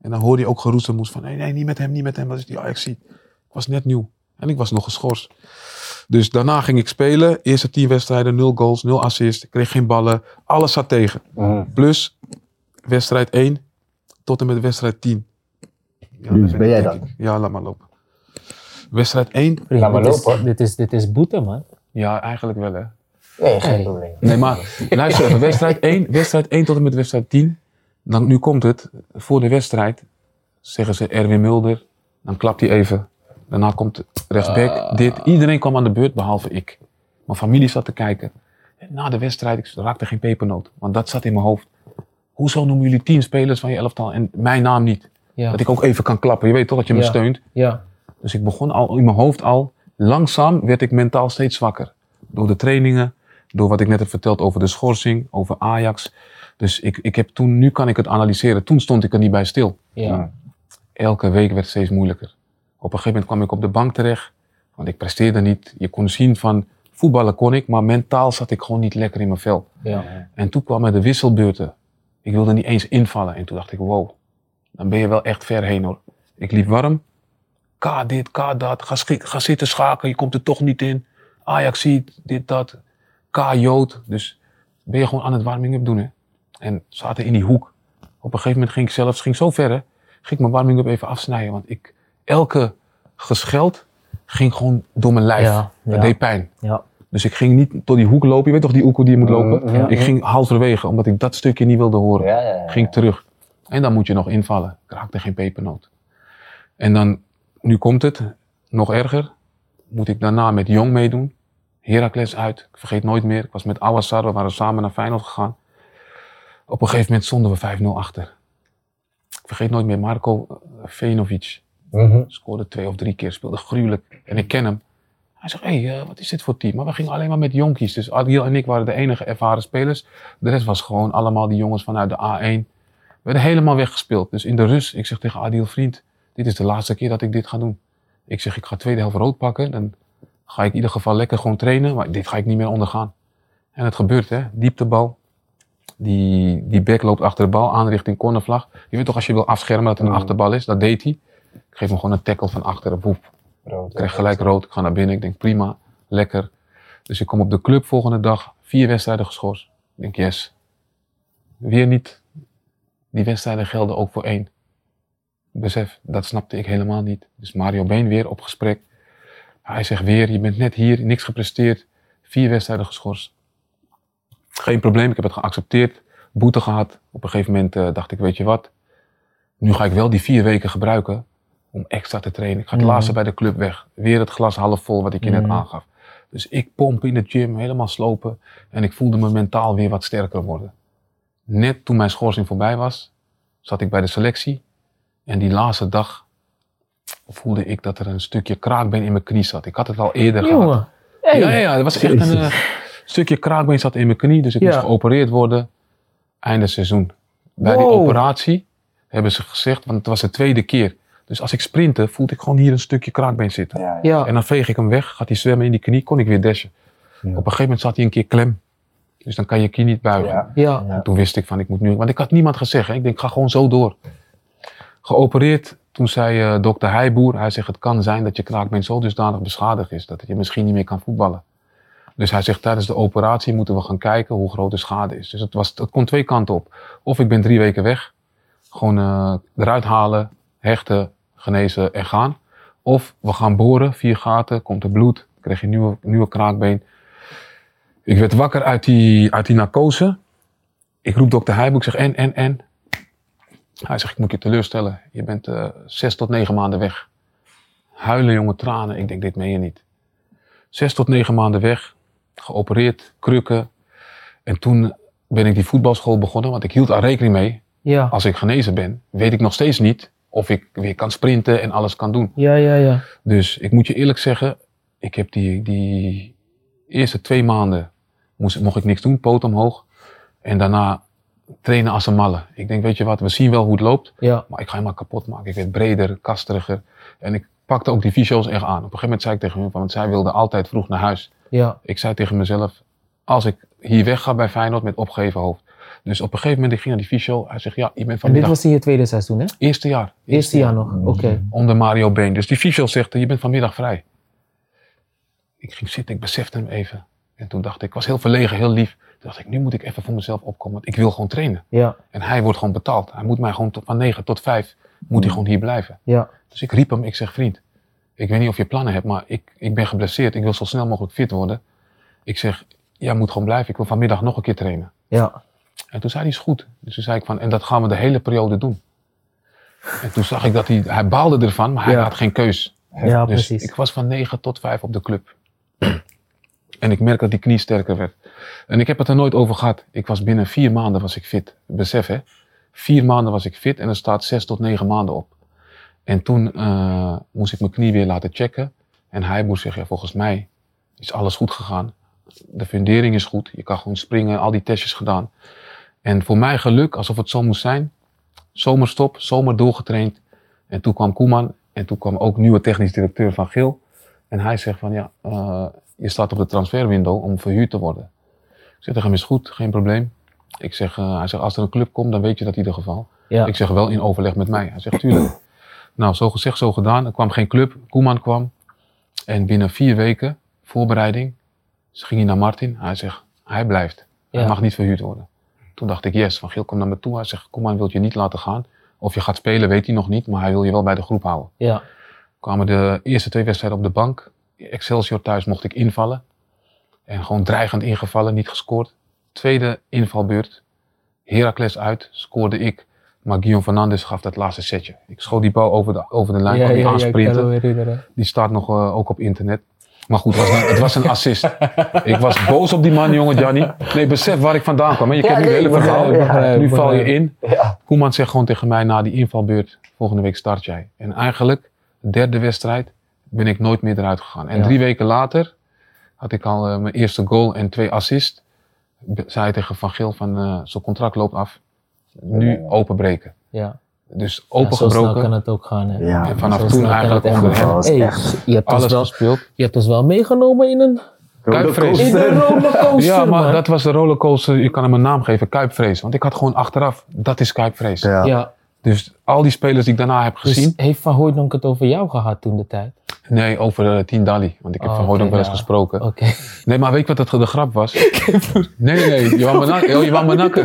En dan hoorde je ook geroezemoes van... Nee, nee, niet met hem, niet met hem. Dat is die Ajax Ik was net nieuw. En ik was nog geschorst. Dus daarna ging ik spelen. Eerste tien wedstrijden, nul goals, nul assists. Ik kreeg geen ballen. Alles zat tegen. Mhm. Plus wedstrijd 1 tot en met wedstrijd 10. Ja, Dus ben jij dan? ik. Ja, laat maar lopen. Wedstrijd 1? Vriend, Laat maar dit, is, lopen. dit, is, dit is boete, man. Ja, eigenlijk wel hè. Nee, geen probleem. Nee, maar luister even. Wedstrijd 1, wedstrijd 1 tot en met wedstrijd 10. Dan, nu komt het. Voor de wedstrijd zeggen ze Erwin Mulder. Dan klapt hij even. Daarna komt rechtsback. Dit. Iedereen kwam aan de beurt, behalve ik. Mijn familie zat te kijken. En na de wedstrijd, ik raakte geen pepernoot. Want dat zat in mijn hoofd. Hoezo noemen jullie tien spelers van je elftal en mijn naam niet? Ja. Dat ik ook even kan klappen. Je weet toch dat je me Ja. steunt. ja. Dus ik begon al in mijn hoofd al. Langzaam werd ik mentaal steeds zwakker. Door de trainingen, door wat ik net heb verteld over de schorsing, over Ajax. Dus ik, ik heb toen, nu kan ik het analyseren. Toen stond ik er niet bij stil. ja. Elke week werd het steeds moeilijker. Op een gegeven moment kwam ik op de bank terecht. Want ik presteerde niet. Je kon zien van voetballen kon ik, maar mentaal zat ik gewoon niet lekker in mijn vel. ja. En toen kwamen de wisselbeurten. Ik wilde niet eens invallen. En toen dacht ik, wow, dan ben je wel echt ver heen hoor. Ik liep warm. K dit, K dat. Ga, ga zitten schaken, je komt er toch niet in. Ajax ziet, dit, dat. K Jood. Dus ben je gewoon aan het warming-up doen hè. En zaten in die hoek. Op een gegeven moment ging ik zelfs, ging zo ver hè. Ging ik mijn warming-up even afsnijden. Want ik, elke gescheld ging gewoon door mijn lijf. Ja, Dat ja. deed pijn. ja. Dus ik ging niet tot die hoek lopen. Je weet toch die hoek hoe die je moet lopen? Mhm, ja. Ik ging halverwege, omdat ik dat stukje niet wilde horen. Ja, ja, ja. Ging terug. En dan moet je nog invallen. Ik raakte geen pepernoot. En dan, nu komt het, nog erger. Moet ik daarna met Jong meedoen. Heracles uit. Ik vergeet nooit meer. Ik was met Awassar, we waren samen naar Feyenoord gegaan. Op een gegeven moment stonden we 5-0 achter. Ik vergeet nooit meer, Marco Venovic Mhm. scoorde twee of drie keer, speelde gruwelijk. En ik ken hem. Hij zegt, hé, hey, eh, wat is dit voor team? Maar we gingen alleen maar met jonkies. Dus Adil en ik waren de enige ervaren spelers. De rest was gewoon allemaal die jongens vanuit de A1. We werden helemaal weggespeeld. Dus in de rust, ik zeg tegen Adil, vriend, dit is de laatste keer dat ik dit ga doen. Ik zeg, ik ga tweede helft rood pakken. Dan ga ik in ieder geval lekker gewoon trainen. Maar dit ga ik niet meer ondergaan. En het gebeurt, hè. Dieptebal. Die, die back loopt achter de bal aan richting cornervlag. Je weet toch, als je wil afschermen dat het een Mm. achterbal is. Dat deed hij. Ik geef hem gewoon een tackle van achteren. Boep. Ik krijg gelijk rood. Ik ga naar binnen. Ik denk, prima. Lekker. Dus ik kom op de club volgende dag. Vier wedstrijden geschorst. Ik denk, yes. Weer niet. Die wedstrijden gelden ook voor één. Besef, dat snapte ik helemaal niet. Dus Mario Been weer op gesprek. Hij zegt weer, je bent net hier, niks gepresteerd. Vier wedstrijden geschorst. Geen probleem, ik heb het geaccepteerd. Boete gehad. Op een gegeven moment eh, dacht ik, weet je wat. Nu ga ik wel die vier weken gebruiken om extra te trainen. Ik ga het Mhm. laatste bij de club weg. Weer het glas half vol wat ik je net Mhm. aangaf. Dus ik pomp in de gym, helemaal slopen. En ik voelde me mentaal weer wat sterker worden. Net toen mijn schorsing voorbij was, zat ik bij de selectie. En die laatste dag voelde ik dat er een stukje kraakbeen in mijn knie zat. Ik had het al eerder gehad. Hey. Ja, ja, ja, er was echt een eh, stukje kraakbeen zat in mijn knie. Dus ik Ja. moest geopereerd worden einde seizoen. Bij die Wow. operatie hebben ze gezegd, want het was de tweede keer. Dus als ik sprintte, voelde ik gewoon hier een stukje kraakbeen zitten. Ja, ja. Ja. En dan veeg ik hem weg, gaat hij zwemmen in die knie, kon ik weer dashen. Ja. Op een gegeven moment zat hij een keer klem. Dus dan kan je knie niet buigen. Ja. Ja. Ja. Toen wist ik van, ik moet nu... Want ik had niemand gezegd. Hè. Ik denk, ik ga gewoon zo door. Geopereerd. Toen zei eh, dokter Heijboer, hij zegt, het kan zijn dat je kraakbeen zo dusdanig beschadigd is, dat je misschien niet meer kan voetballen. Dus hij zegt, tijdens de operatie moeten we gaan kijken hoe groot de schade is. Dus het, was, het kon twee kanten op. Of ik ben drie weken weg, gewoon eh, eruit halen, hechten, genezen en gaan. Of we gaan boren, vier gaten, komt er bloed, krijg je een nieuwe, nieuwe kraakbeen. Ik werd wakker uit die, uit die narcose. Ik roep dokter Heijboek, ik zeg en, en, en. Hij zegt, ik moet je teleurstellen. Je bent eh, zes tot negen maanden weg. Huilen, jonge tranen. Ik denk, dit meen je niet. Zes tot negen maanden weg. Geopereerd, krukken. En toen ben ik die voetbalschool begonnen, want ik hield er rekening mee. Ja. Als ik genezen ben, weet ik nog steeds niet of ik weer kan sprinten en alles kan doen. Ja, ja, ja. Dus ik moet je eerlijk zeggen, ik heb die, die eerste twee maanden moest, mocht ik niks doen, poot omhoog. En daarna trainen als een malle. Ik denk, weet je wat, we zien wel hoe het loopt, Ja. maar ik ga helemaal kapot maken. Ik werd breder, kasteriger. En ik pakte ook die fysio's echt aan. Op een gegeven moment zei ik tegen hun, want zij wilden altijd vroeg naar huis. Ja. Ik zei tegen mezelf, als ik hier weg ga bij Feyenoord met opgeheven hoofd. Dus op een gegeven moment, ik ging naar die fysio. Hij zegt, ja, je bent En dit vanmiddag... was in je tweede seizoen, hè? Eerste jaar. Eerste jaar nog. Oké. Onder Mario Been. Dus die fysio zegt, je bent vanmiddag vrij. Ik ging zitten, ik besefte hem even. En toen dacht ik, ik was heel verlegen, heel lief. Toen dacht ik, nu moet ik even voor mezelf opkomen, want ik wil gewoon trainen. Ja. En hij wordt gewoon betaald. Hij moet mij gewoon tot, van 9 tot 5, moet hij gewoon hier blijven. Ja. Dus ik riep hem, ik zeg, vriend, ik weet niet of je plannen hebt, maar ik, ik ben geblesseerd. Ik wil zo snel mogelijk fit worden. Ik zeg, jij moet gewoon blijven. Ik wil vanmiddag nog een keer trainen. Ja. En toen zei hij, is goed. Dus toen zei ik van, en dat gaan we de hele periode doen. En toen zag ik dat hij, hij baalde ervan, maar hij Ja. had geen keus. Ja, dus precies. ik was van 9 tot 5 op de club. en ik merk dat die knie sterker werd. En ik heb het er nooit over gehad. Ik was binnen vier maanden was ik fit. Besef hè. Vier maanden was ik fit en er staat zes tot negen maanden op. En toen eh, moest ik mijn knie weer laten checken. En hij moest zeggen, ja, volgens mij is alles goed gegaan. De fundering is goed. Je kan gewoon springen, al die testjes gedaan. En voor mij geluk, alsof het zo moest zijn. Zomerstop, zomer doorgetraind. En toen kwam Koeman en toen kwam ook nieuwe technisch directeur van Geel. En hij zegt van ja, eh, je staat op de transferwindow om verhuurd te worden. Ik zeg tegen hem is goed, geen probleem. Ik zeg, eh, hij zegt als er een club komt dan weet je dat in ieder geval. Ja. Ik zeg wel in overleg met mij. Hij zegt tuurlijk. nou, zo gezegd, zo gedaan. Er kwam geen club. Koeman kwam. En binnen vier weken, voorbereiding, dus ging hij naar Martin. Hij zegt, hij blijft. Hij Ja. mag niet verhuurd worden. Toen dacht ik, yes, Van Geel komt naar me toe. Hij zegt, Koeman wil je niet laten gaan. Of je gaat spelen, weet hij nog niet. Maar hij wil je wel bij de groep houden. Ja. Kwamen de eerste twee wedstrijden op de bank. Excelsior thuis mocht ik invallen. En gewoon dreigend ingevallen, niet gescoord. Tweede invalbeurt. Heracles uit, scoorde ik. Maar Guillaume Fernandes gaf dat laatste setje. Ik schoot die bal over de, over de lijn, Ja, kwam die ja, aansprinten. Die staat nog eh, ook op internet. Maar goed, het was, een- het was een assist. ik was boos op die man, jongen, Gianni. Nee, besef waar ik vandaan kwam. hè. Je Ja, kent nu nee, het hele verhaal. ja, nu val je in. Ja. Koeman zegt gewoon tegen mij na die invalbeurt, volgende week start jij. En eigenlijk, de derde wedstrijd, ben ik nooit meer eruit gegaan. En drie weken later had ik al eh, mijn eerste goal en twee assists. Zei tegen Van Geel van, eh zijn contract loopt af. Nu openbreken. Ja. Dus Ja, zo snel opengebroken. kan het ook gaan. Hè. Ja, en vanaf toen eigenlijk het echt onder hem Hey, je, hebt ons alles wel, gespeeld. je hebt ons wel meegenomen in een, Kuipvrees. in een rollercoaster, Ja, maar man. dat was de rollercoaster. Je kan hem een naam geven, Kuipvrees. Want ik had gewoon achteraf, dat is Kuipvrees. Ja. ja, Dus al die spelers die ik daarna heb dus gezien. heeft Van Hooydonk het over jou gehad toen de tijd? Nee, over uh, Tien Dali. Want ik heb Oh, van Hooydonk wel eens ja. gesproken. Oké. Nee, maar weet je wat het, de grap was? Nee, nee. Je wou me nakken. Oh, je wou me nakken.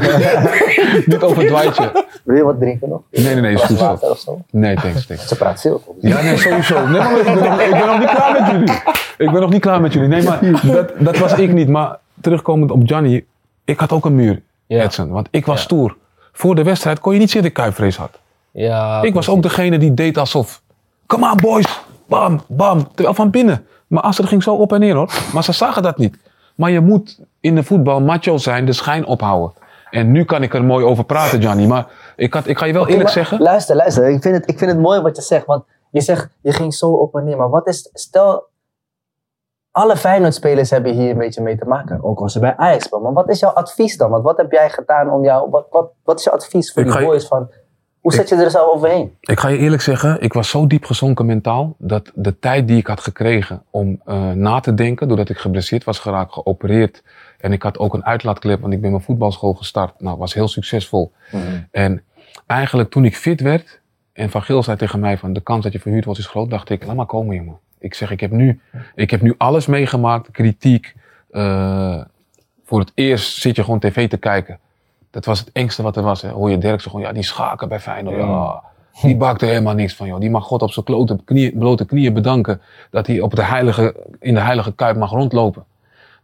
Niet over het dwaitje. Wil je wat drinken nog? Nee, nee, nee. Is goed zo. water of zo? Nee, thanks, thanks. Ze praat veel. Ja, nee, sowieso. Nee, maar ik ben, nog, ik ben nog niet klaar met jullie. Ik ben nog niet klaar met jullie. Nee, maar dat, dat was ik niet. Maar terugkomend op Johnny. Ik had ook een muur, Ja. Edson. Want ik was Ja. stoer. Voor de wedstrijd kon je niet zien dat ik kuipvrees had. Ja, Ik was ook degene die deed alsof. Come on boys. Bam, bam. Terwijl van binnen. Maar Aster ging zo op en neer hoor. Maar ze zagen dat niet. Maar je moet in de voetbal macho zijn, de schijn ophouden. En nu kan ik er mooi over praten, Johnny. Maar ik, had, ik ga je wel eerlijk maar zeggen. Luister, luister. Ik vind, het, ik vind het mooi wat je zegt. Want je zegt, je ging zo op en neer. Maar wat is, stel, alle Feyenoord-spelers hebben hier een beetje mee te maken. Ook als ze bij Ajax spelen. Maar wat is jouw advies dan? Want wat heb jij gedaan om jou... Wat, wat, wat is jouw advies voor Ik die je- boys van... Hoe zet je er zo overheen? Ik ga je eerlijk zeggen, ik was zo diep gezonken mentaal. Dat de tijd die ik had gekregen om eh, na te denken. Doordat ik geblesseerd was geraakt, geopereerd. En ik had ook een uitlaatklep, want ik ben mijn voetbalschool gestart. Nou, was heel succesvol. En eigenlijk toen ik fit werd. En Van Geel zei tegen mij van de kans dat je verhuurd wordt is groot. Dacht ik, laat maar komen jongen. Ik zeg, ik heb nu, ik heb nu alles meegemaakt. Kritiek. eh, voor het eerst zit je gewoon tv te kijken. Dat was het engste wat er was. Hè. Hoor je Derksen gewoon, ja die schaken bij Feyenoord. Ja, die bakt er helemaal niks van joh. Die mag God op zijn klote knieën, blote knieën bedanken. Dat hij op de heilige, in de heilige kuip mag rondlopen.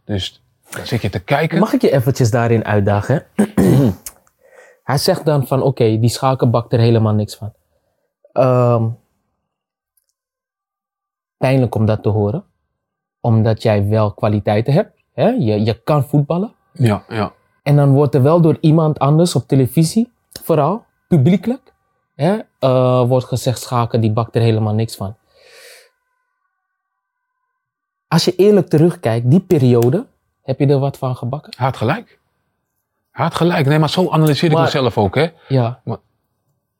Dus dan zit je te kijken. Mag ik je eventjes daarin uitdagen? Hij zegt dan van, oké, die schaken bakt er helemaal niks van. Ehm, pijnlijk om dat te horen. Omdat jij wel kwaliteiten hebt. Hè? Je, je kan voetballen. Ja, ja. En dan wordt er wel door iemand anders op televisie, vooral publiekelijk, hè, eh, wordt gezegd schaken, die bakt er helemaal niks van. Als je eerlijk terugkijkt, die periode, heb je er wat van gebakken? Hij had gelijk. Hij had gelijk. Nee, maar zo analyseer ik Maar- mezelf ook hè. Ja,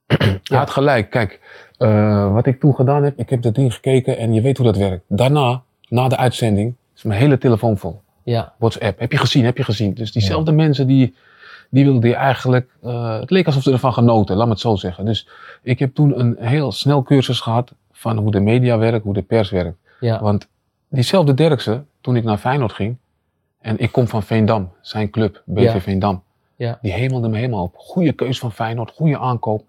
Hij had gelijk. Kijk, eh, wat ik toen gedaan heb, ik heb dat ding gekeken en je weet hoe dat werkt. Daarna, na de uitzending, is mijn hele telefoon vol. ja, WhatsApp. Heb je gezien? Heb je gezien? Dus diezelfde mensen die, die wilden eigenlijk. eh, het leek alsof ze ervan genoten, laat me het zo zeggen. Dus ik heb toen een heel snel cursus gehad van hoe de media werkt, hoe de pers werkt. ja, Want diezelfde Derksen, toen ik naar Feyenoord ging. En ik kom van Veendam, zijn club, BV Ja. Veendam. Ja. Die hemelde me helemaal op. Goede keus van Feyenoord, goede aankoop.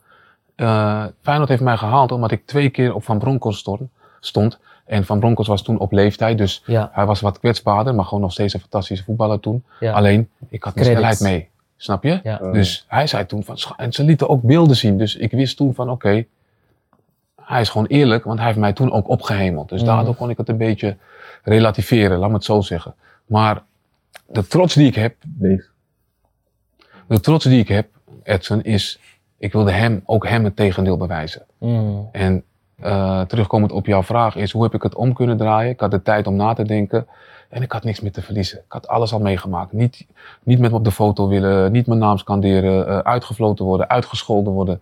Eh, Feyenoord heeft mij gehaald omdat ik twee keer op Van Bronckhorst stond. stond. En Van Bronckhorst was toen op leeftijd, dus ja, hij was wat kwetsbaarder, maar gewoon nog steeds een fantastische voetballer toen. ja. Alleen, ik had mijn snelheid mee. Snap je? Ja. Dus hij zei toen van, en ze lieten ook beelden zien. Dus ik wist toen van, oké, hij is gewoon eerlijk, want hij heeft mij toen ook opgehemeld. Dus Mhm. daardoor kon ik het een beetje relativeren, laat me het zo zeggen. Maar de trots die ik heb, de trots die ik heb, Edson, is, ik wilde hem, ook hem het tegendeel bewijzen. Mm, En eh, terugkomend op jouw vraag is, hoe heb ik het om kunnen draaien? Ik had de tijd om na te denken en ik had niks meer te verliezen. Ik had alles al meegemaakt. Niet, niet met me op de foto willen, niet mijn naam scanderen, eh, uitgefloten worden, uitgescholden worden.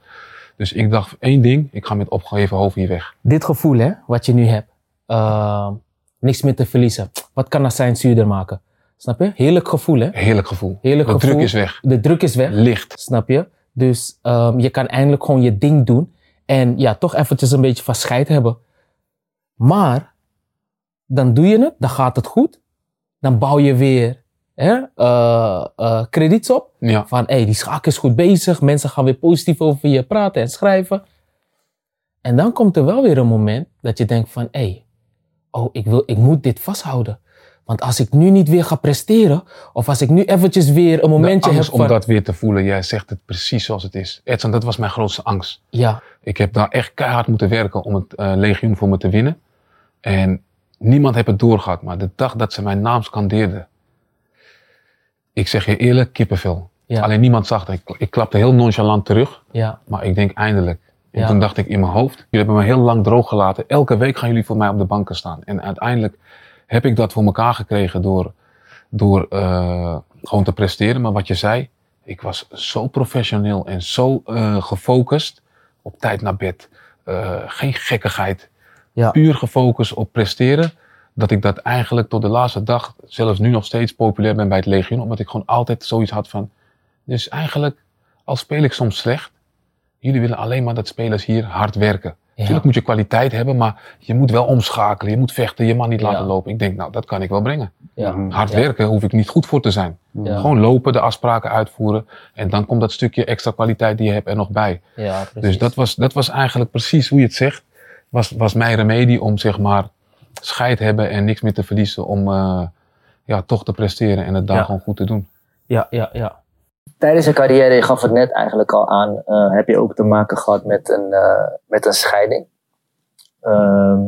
Dus ik dacht één ding, ik ga met opgeheven hoofd hier weg. Dit gevoel, hè, wat je nu hebt, ehm, niks meer te verliezen. Wat kan dat zijn zuurder maken? Snap je? Heerlijk gevoel, hè? Heerlijk gevoel. Heerlijk de gevoel. druk is weg. De druk is weg. Licht. Snap je? Dus ehm, je kan eindelijk gewoon je ding doen. En ja, toch eventjes een beetje van scheid hebben. Maar, dan doe je het, dan gaat het goed. Dan bouw je weer hè, eh, eh, krediets op. Ja. Van, hé, hey, die schaak is goed bezig. Mensen gaan weer positief over je praten en schrijven. En dan komt er wel weer een moment dat je denkt van, hé, hey, oh, ik, wil, ik moet dit vasthouden. Want als ik nu niet weer ga presteren, of als ik nu eventjes weer een momentje heb van... om dat weer te voelen, jij zegt het precies zoals het is. Edson, dat was mijn grootste angst. Ja, Ik heb daar echt keihard moeten werken om het eh, legioen voor me te winnen. En niemand heeft het doorgehad. Maar de dag dat ze mijn naam scandeerden. Ik zeg je eerlijk, kippenvel. Ja. Alleen niemand zag het. Ik, ik klapte heel nonchalant terug. ja, Maar ik denk eindelijk. En Ja. toen dacht ik in mijn hoofd. Jullie hebben me heel lang droog gelaten. Elke week gaan jullie voor mij op de banken staan. En uiteindelijk heb ik dat voor elkaar gekregen door, door eh, gewoon te presteren. Maar wat je zei, ik was zo professioneel en zo eh, gefocust op tijd naar bed. Eh, geen gekkigheid. Ja. Puur gefocust op presteren. Dat ik dat eigenlijk tot de laatste dag, zelfs nu nog steeds populair ben bij het Legioen. Omdat ik gewoon altijd zoiets had van. Dus eigenlijk, al speel ik soms slecht. Jullie willen alleen maar dat spelers hier hard werken. Natuurlijk moet je kwaliteit hebben, maar je moet wel omschakelen. Je moet vechten, je mag niet laten Ja. lopen. Ik denk, nou, dat kan ik wel brengen. Ja. Hard Ja. werken hoef ik niet goed voor te zijn. Ja. Gewoon lopen, de afspraken uitvoeren. En dan komt dat stukje extra kwaliteit die je hebt er nog bij. Dus dat was, dat was eigenlijk precies hoe je het zegt. Was, was mijn remedie om zeg maar scheid hebben en niks meer te verliezen. Om eh, ja, toch te presteren en het daar Ja. gewoon goed te doen. Ja, ja, ja. Tijdens je carrière, je gaf het net eigenlijk al aan, eh, heb je ook te maken gehad met een, eh, met een scheiding. Ehm,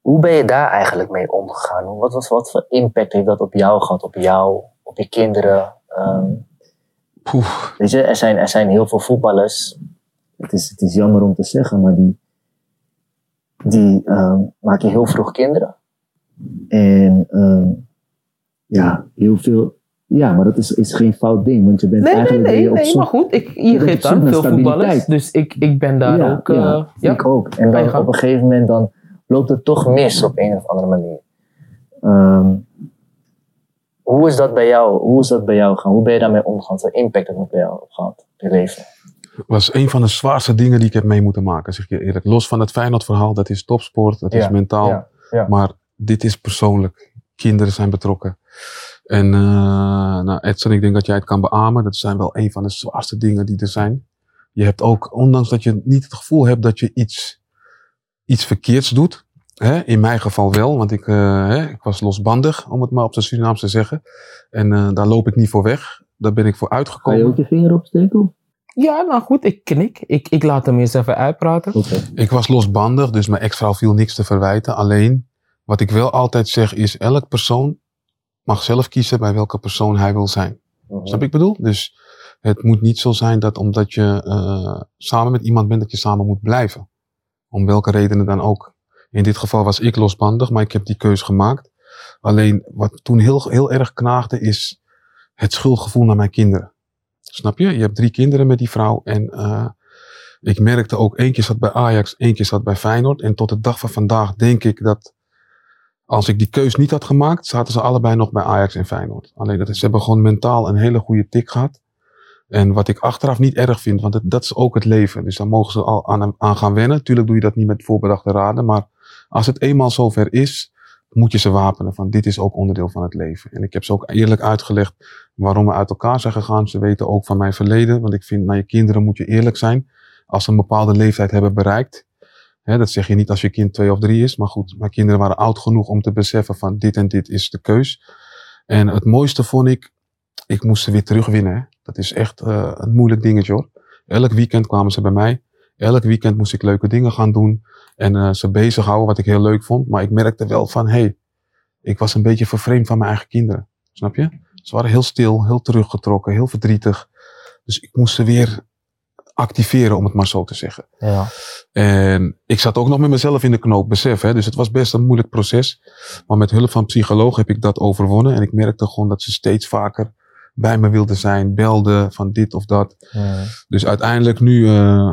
hoe ben je daar eigenlijk mee omgegaan? Wat, wat, wat voor impact heeft dat op jou gehad, op jou, op je kinderen? Poeh. weet je, er zijn, er zijn heel veel voetballers. Het is, het is jammer om te zeggen, maar die, die ehm, maken heel vroeg kinderen. En ja, heel veel. Ja, maar dat is, is geen fout ding, want je bent Nee, nee, eigenlijk nee, je op nee zoek- maar goed. Ik, je geeft naar veel voetballers. Dus ik, ik ben daar Ja, ook. eh, ja, ja. Ik ook. En Ga je dan op een gegeven moment dan loopt het toch mis op een of andere manier. Ehm, hoe is dat bij jou? Hoe is dat bij jou gegaan? Hoe ben je daarmee omgegaan? Wat voor impact heeft dat bij jou gehad je leven? was een van de zwaarste dingen die ik heb mee moeten maken, zeg je eerlijk. Los van het Feyenoord verhaal, dat is topsport, dat is mentaal. ja, ja. Maar dit is persoonlijk. Kinderen zijn betrokken. En eh nou, Edson, ik denk dat jij het kan beamen. Dat zijn wel een van de zwaarste dingen die er zijn. Je hebt ook, ondanks dat je niet het gevoel hebt dat je iets, iets verkeerds doet. Hè, in mijn geval wel, want ik, eh, hè, ik was losbandig, om het maar op zijn Surinaams te zeggen. En eh, daar loop ik niet voor weg. Daar ben ik voor Ga je uitgekomen. ook je vinger opsteken? Ja, nou goed, ik knik. Ik, ik laat hem eens even uitpraten. Oké. Ik was losbandig, dus mijn ex-vrouw viel niks te verwijten. Alleen, wat ik wel altijd zeg is, elk persoon mag zelf kiezen bij welke persoon hij wil zijn. Mhm. Snap ik bedoel? Dus het moet niet zo zijn dat omdat je eh, samen met iemand bent, dat je samen moet blijven. Om welke redenen dan ook. In dit geval was ik losbandig, maar ik heb die keus gemaakt. Alleen, wat toen heel, heel erg knaagde, is het schuldgevoel naar mijn kinderen. Snap je? Je hebt drie kinderen met die vrouw en eh, ik merkte ook, één keer zat bij Ajax, één keer zat bij Feyenoord. En tot de dag van vandaag denk ik dat als ik die keus niet had gemaakt, zaten ze allebei nog bij Ajax en Feyenoord. Alleen dat ze hebben gewoon mentaal een hele goede tik gehad. En wat ik achteraf niet erg vind, want het, dat is ook het leven. Dus daar mogen ze al aan, aan gaan wennen. Tuurlijk doe je dat niet met voorbedachte raden, maar als het eenmaal zover is, moet je ze wapenen van dit is ook onderdeel van het leven. En ik heb ze ook eerlijk uitgelegd waarom we uit elkaar zijn gegaan. Ze weten ook van mijn verleden, want ik vind naar je kinderen moet je eerlijk zijn. Als ze een bepaalde leeftijd hebben bereikt. Dat zeg je niet als je kind twee of drie is, maar goed, mijn kinderen waren oud genoeg om te beseffen van dit en dit is de keus. En het mooiste vond ik, ik moest ze weer terugwinnen. Dat is echt eh, een moeilijk dingetje hoor. Elk weekend kwamen ze bij mij. Elk weekend moest ik leuke dingen gaan doen. En eh, ze bezighouden, wat ik heel leuk vond. Maar ik merkte wel van, hé, hey, ik was een beetje vervreemd van mijn eigen kinderen. Snap je? Ze waren heel stil, heel teruggetrokken, heel verdrietig. Dus ik moest ze weer activeren, om het maar zo te zeggen. Ja. En ik zat ook nog met mezelf in de knoop, besef. Hè? Dus het was best een moeilijk proces. Maar met hulp van psycholoog heb ik dat overwonnen. En ik merkte gewoon dat ze steeds vaker bij me wilden zijn, belden van dit of dat. Dus uiteindelijk nu eh,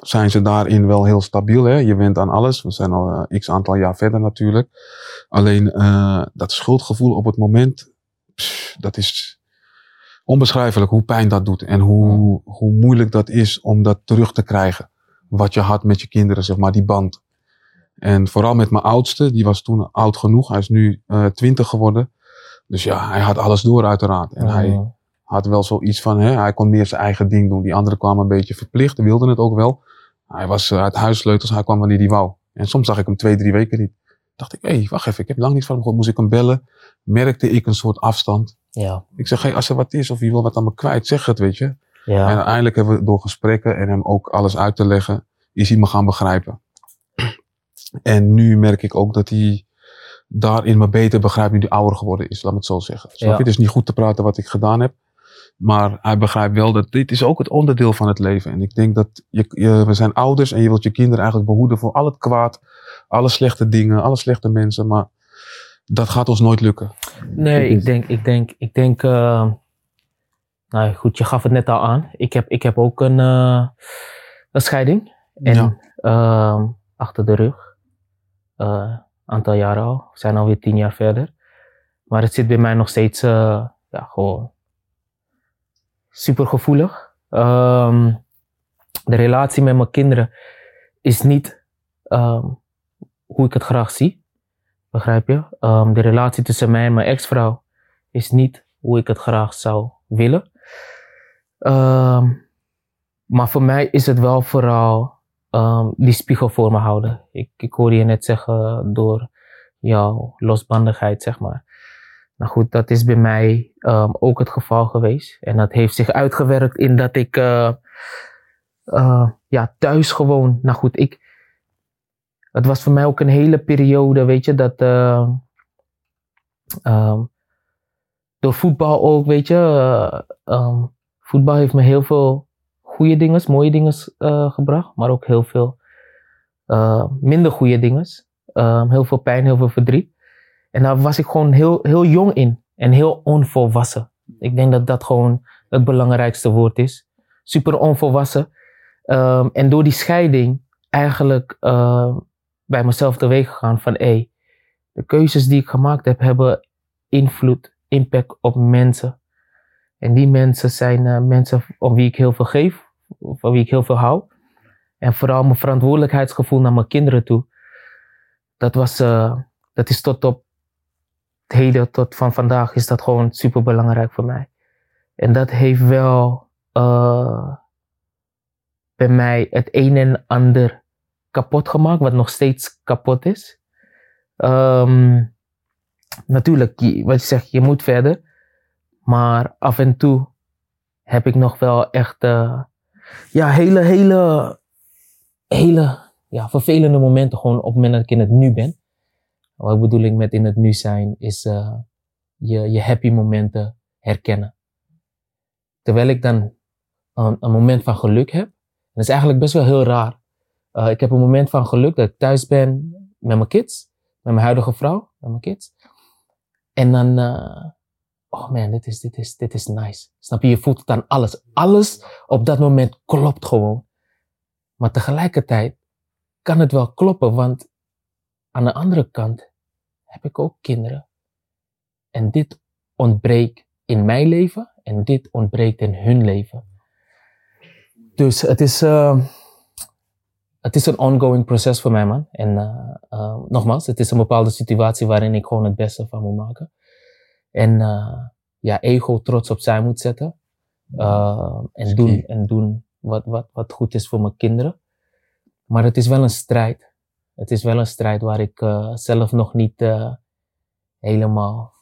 zijn ze daarin wel heel stabiel. Hè? Je went aan alles. We zijn al eh, x aantal jaar verder natuurlijk. Alleen eh, dat schuldgevoel op het moment, pff, dat is onbeschrijfelijk hoe pijn dat doet. En hoe, hoe moeilijk dat is om dat terug te krijgen. Wat je had met je kinderen, zeg maar, die band. En vooral met mijn oudste, die was toen oud genoeg. Hij is nu eh 20 geworden. Dus ja, hij had alles door uiteraard. En hij had wel zoiets van, hè, hij kon meer zijn eigen ding doen. Die anderen kwamen een beetje verplicht, wilden het ook wel. Hij was eh, uit huissleutels, hij kwam wanneer hij wou. En soms zag ik hem twee, drie weken niet. Dacht ik, hé, hey, wacht even, ik heb lang niets van hem gehoord. Moest ik hem bellen? Merkte ik een soort afstand. Ja. Ik zeg, hey, als er wat is of je wil wat aan me kwijt, zeg het, weet je. En uiteindelijk hebben we door gesprekken en hem ook alles uit te leggen, is hij me gaan begrijpen. En nu merk ik ook dat hij daarin me beter begrijpt nu hij ouder geworden is, laat me het zo zeggen. Ja. je? Het is niet goed te praten wat ik gedaan heb. Maar hij begrijpt wel dat dit is ook het onderdeel van het leven. En ik denk dat je, je- we zijn ouders en je wilt je kinderen eigenlijk behoeden voor al het kwaad, alle slechte dingen, alle slechte mensen. Maar dat gaat ons nooit lukken. Nee, ik denk, ik denk, ik denk, eh, nou goed, je gaf het net al aan. Ik heb, ik heb ook een, eh, een scheiding. En Ja. ehm, achter de rug. Een aantal jaren al. We zijn alweer tien jaar verder. Maar het zit bij mij nog steeds eh, ja, gewoon super gevoelig. Ehm, de relatie met mijn kinderen is niet ehm, hoe ik het graag zie. Begrijp je? Ehm, de relatie tussen mij en mijn ex-vrouw is niet hoe ik het graag zou willen. Ehm, maar voor mij is het wel vooral ehm, die spiegel voor me houden. Ik, ik hoorde je net zeggen door jouw losbandigheid, zeg maar. Nou goed, dat is bij mij ook het geval geweest. En dat heeft zich uitgewerkt in dat ik eh, eh, ja, thuis gewoon, nou goed, ik, het was voor mij ook een hele periode, weet je, dat eh, ehm, door voetbal ook, weet je, eh, ehm, voetbal heeft me heel veel goede dingen, mooie dingen eh, gebracht, maar ook heel veel minder goede dingen. Ehm, heel veel pijn, heel veel verdriet. En daar was ik gewoon heel, heel jong in en heel onvolwassen. Ik denk dat dat gewoon het belangrijkste woord is. Super onvolwassen. En door die scheiding eigenlijk bij mezelf teweeg gegaan van hé, de keuzes die ik gemaakt heb, hebben invloed, impact op mensen. En die mensen zijn eh, mensen om wie ik heel veel geef, van wie ik heel veel hou. En vooral mijn verantwoordelijkheidsgevoel naar mijn kinderen toe. Dat, was, eh, dat is tot op het heden, tot van vandaag, is dat gewoon super belangrijk voor mij. En dat heeft wel eh, bij mij het een en ander kapot gemaakt, wat nog steeds kapot is. Ehm, natuurlijk, wat je zegt, je moet verder. Maar af en toe heb ik nog wel echt eh, ja, hele, hele, hele ja, vervelende momenten gewoon op het moment dat ik in het nu ben. Wat bedoel ik met in het nu zijn, is eh, je, je happy momenten herkennen. Terwijl ik dan een, een moment van geluk heb. Dat is eigenlijk best wel heel raar. Eh, ik heb een moment van geluk dat ik thuis ben met mijn kids. Met mijn huidige vrouw, met mijn kids. En dan, eh, oh man, dit is, dit, is, dit is nice. Snap je? Je voelt het aan alles. Alles op dat moment klopt gewoon. Maar tegelijkertijd kan het wel kloppen, want aan de andere kant heb ik ook kinderen. En dit ontbreekt in mijn leven en dit ontbreekt in hun leven. Dus het is, eh, het is een ongoing proces voor mij, man. En eh, nogmaals, het is een bepaalde situatie waarin ik gewoon het beste van moet maken. En eh, ja, ego trots opzij moet zetten. En, doen, en doen wat, wat, wat goed is voor mijn kinderen. Maar het is wel een strijd. Het is wel een strijd waar ik zelf nog niet helemaal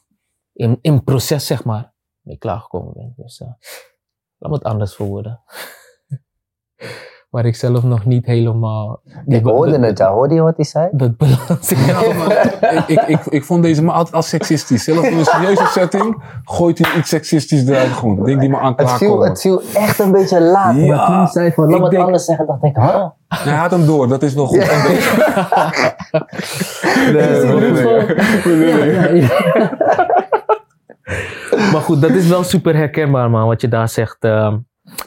in, in proces, zeg maar, mee klaargekomen ben. Dus laat me het anders verwoorden. waar ik zelf nog niet helemaal... Ik hoorde het, ja. Hoorde je wat hij zei? Dat balans. Ja, maar ik, ik, ik, ik vond deze man altijd als seksistisch. Zelfs in een serieuze setting gooit hij iets seksistisch eruit. Gewoon. Denk die maar aan Het viel, klaarkomen. het viel echt een beetje laat. Ja, maar toen hij zei van, laat ik me het denk- anders zeggen, dacht ik, huh? Nee, hij had hem door, dat is wel goed. Nee, nee, nee, nee. maar goed, dat is wel super herkenbaar, man, wat je daar zegt. ehm.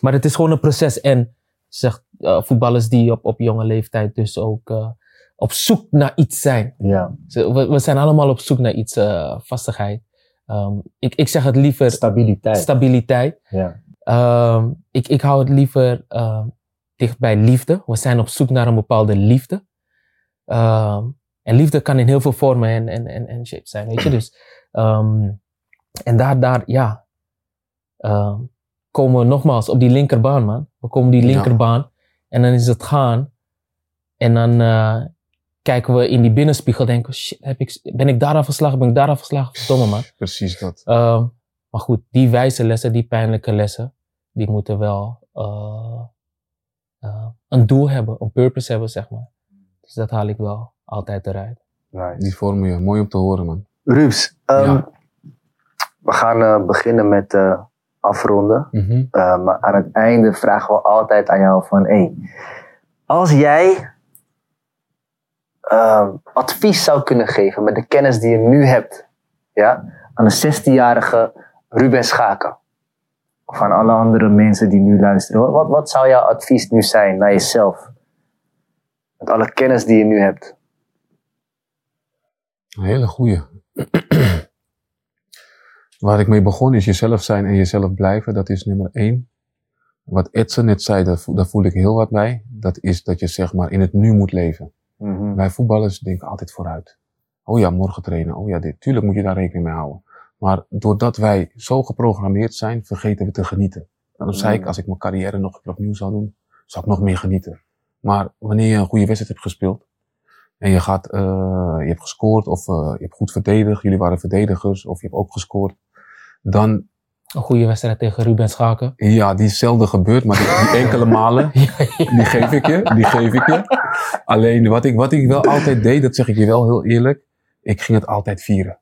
maar het is gewoon een proces. En zegt eh, voetballers die op, op jonge leeftijd dus ook eh, op zoek naar iets zijn. Ja, We, we zijn allemaal op zoek naar iets, eh, vastigheid. Ehm, ik, ik zeg het liever stabiliteit. stabiliteit. ja. Ehm, ik, ik hou het liever ehm, dicht bij liefde. We zijn op zoek naar een bepaalde liefde. Ehm, en liefde kan in heel veel vormen en, en, en, en shapes zijn, weet je. Dus, ehm, en daar, daar ja, ehm, komen we nogmaals op die linkerbaan, man. We komen die Ja. linkerbaan en dan is het gaan. En dan eh, kijken we in die binnenspiegel denken, shit, heb ik, ben ik daar afgeslagen, ben ik daar afgeslagen? Verdomme, man. Precies dat. Ehm, maar goed, die wijze lessen, die pijnlijke lessen, die moeten wel eh, eh, een doel hebben, een purpose hebben, zeg maar. Dus dat haal ik wel altijd eruit. Nice. Die vormen je. Mooi om te horen, man. Rups, ehm, Ja. we gaan eh, beginnen met eh, afronden. Mhm. Uh, maar aan het einde vragen we altijd aan jou van, hey, als jij uh, advies zou kunnen geven met de kennis die je nu hebt, ja, aan een 16-jarige Ruben Schaken, of aan alle andere mensen die nu luisteren? Wat, wat zou jouw advies nu zijn naar jezelf? Met alle kennis die je nu hebt. Een hele goeie. Waar ik mee begon is jezelf zijn en jezelf blijven. Dat is nummer één. Wat Edson net zei, daar voel, daar voel ik heel wat bij. Dat is dat je zeg maar in het nu moet leven. Mhm. Wij voetballers denken altijd vooruit. Oh ja, morgen trainen. Oh ja, dit. Tuurlijk moet je daar rekening mee houden. Maar doordat wij zo geprogrammeerd zijn, vergeten we te genieten. Daarom zei ik, Mm. als ik mijn carrière nog een keer opnieuw zou doen, zou ik nog meer genieten. Maar wanneer je een goede wedstrijd hebt gespeeld, en je gaat, eh, je hebt gescoord, of eh, je hebt goed verdedigd, jullie waren verdedigers, of je hebt ook gescoord, dan, Een goede wedstrijd tegen Ruben Schaken. ja, die is zelden gebeurd, maar die, die enkele malen, die geef ik je, die geef ik je. Alleen wat ik, wat ik wel altijd deed, dat zeg ik je wel heel eerlijk, ik ging het altijd vieren.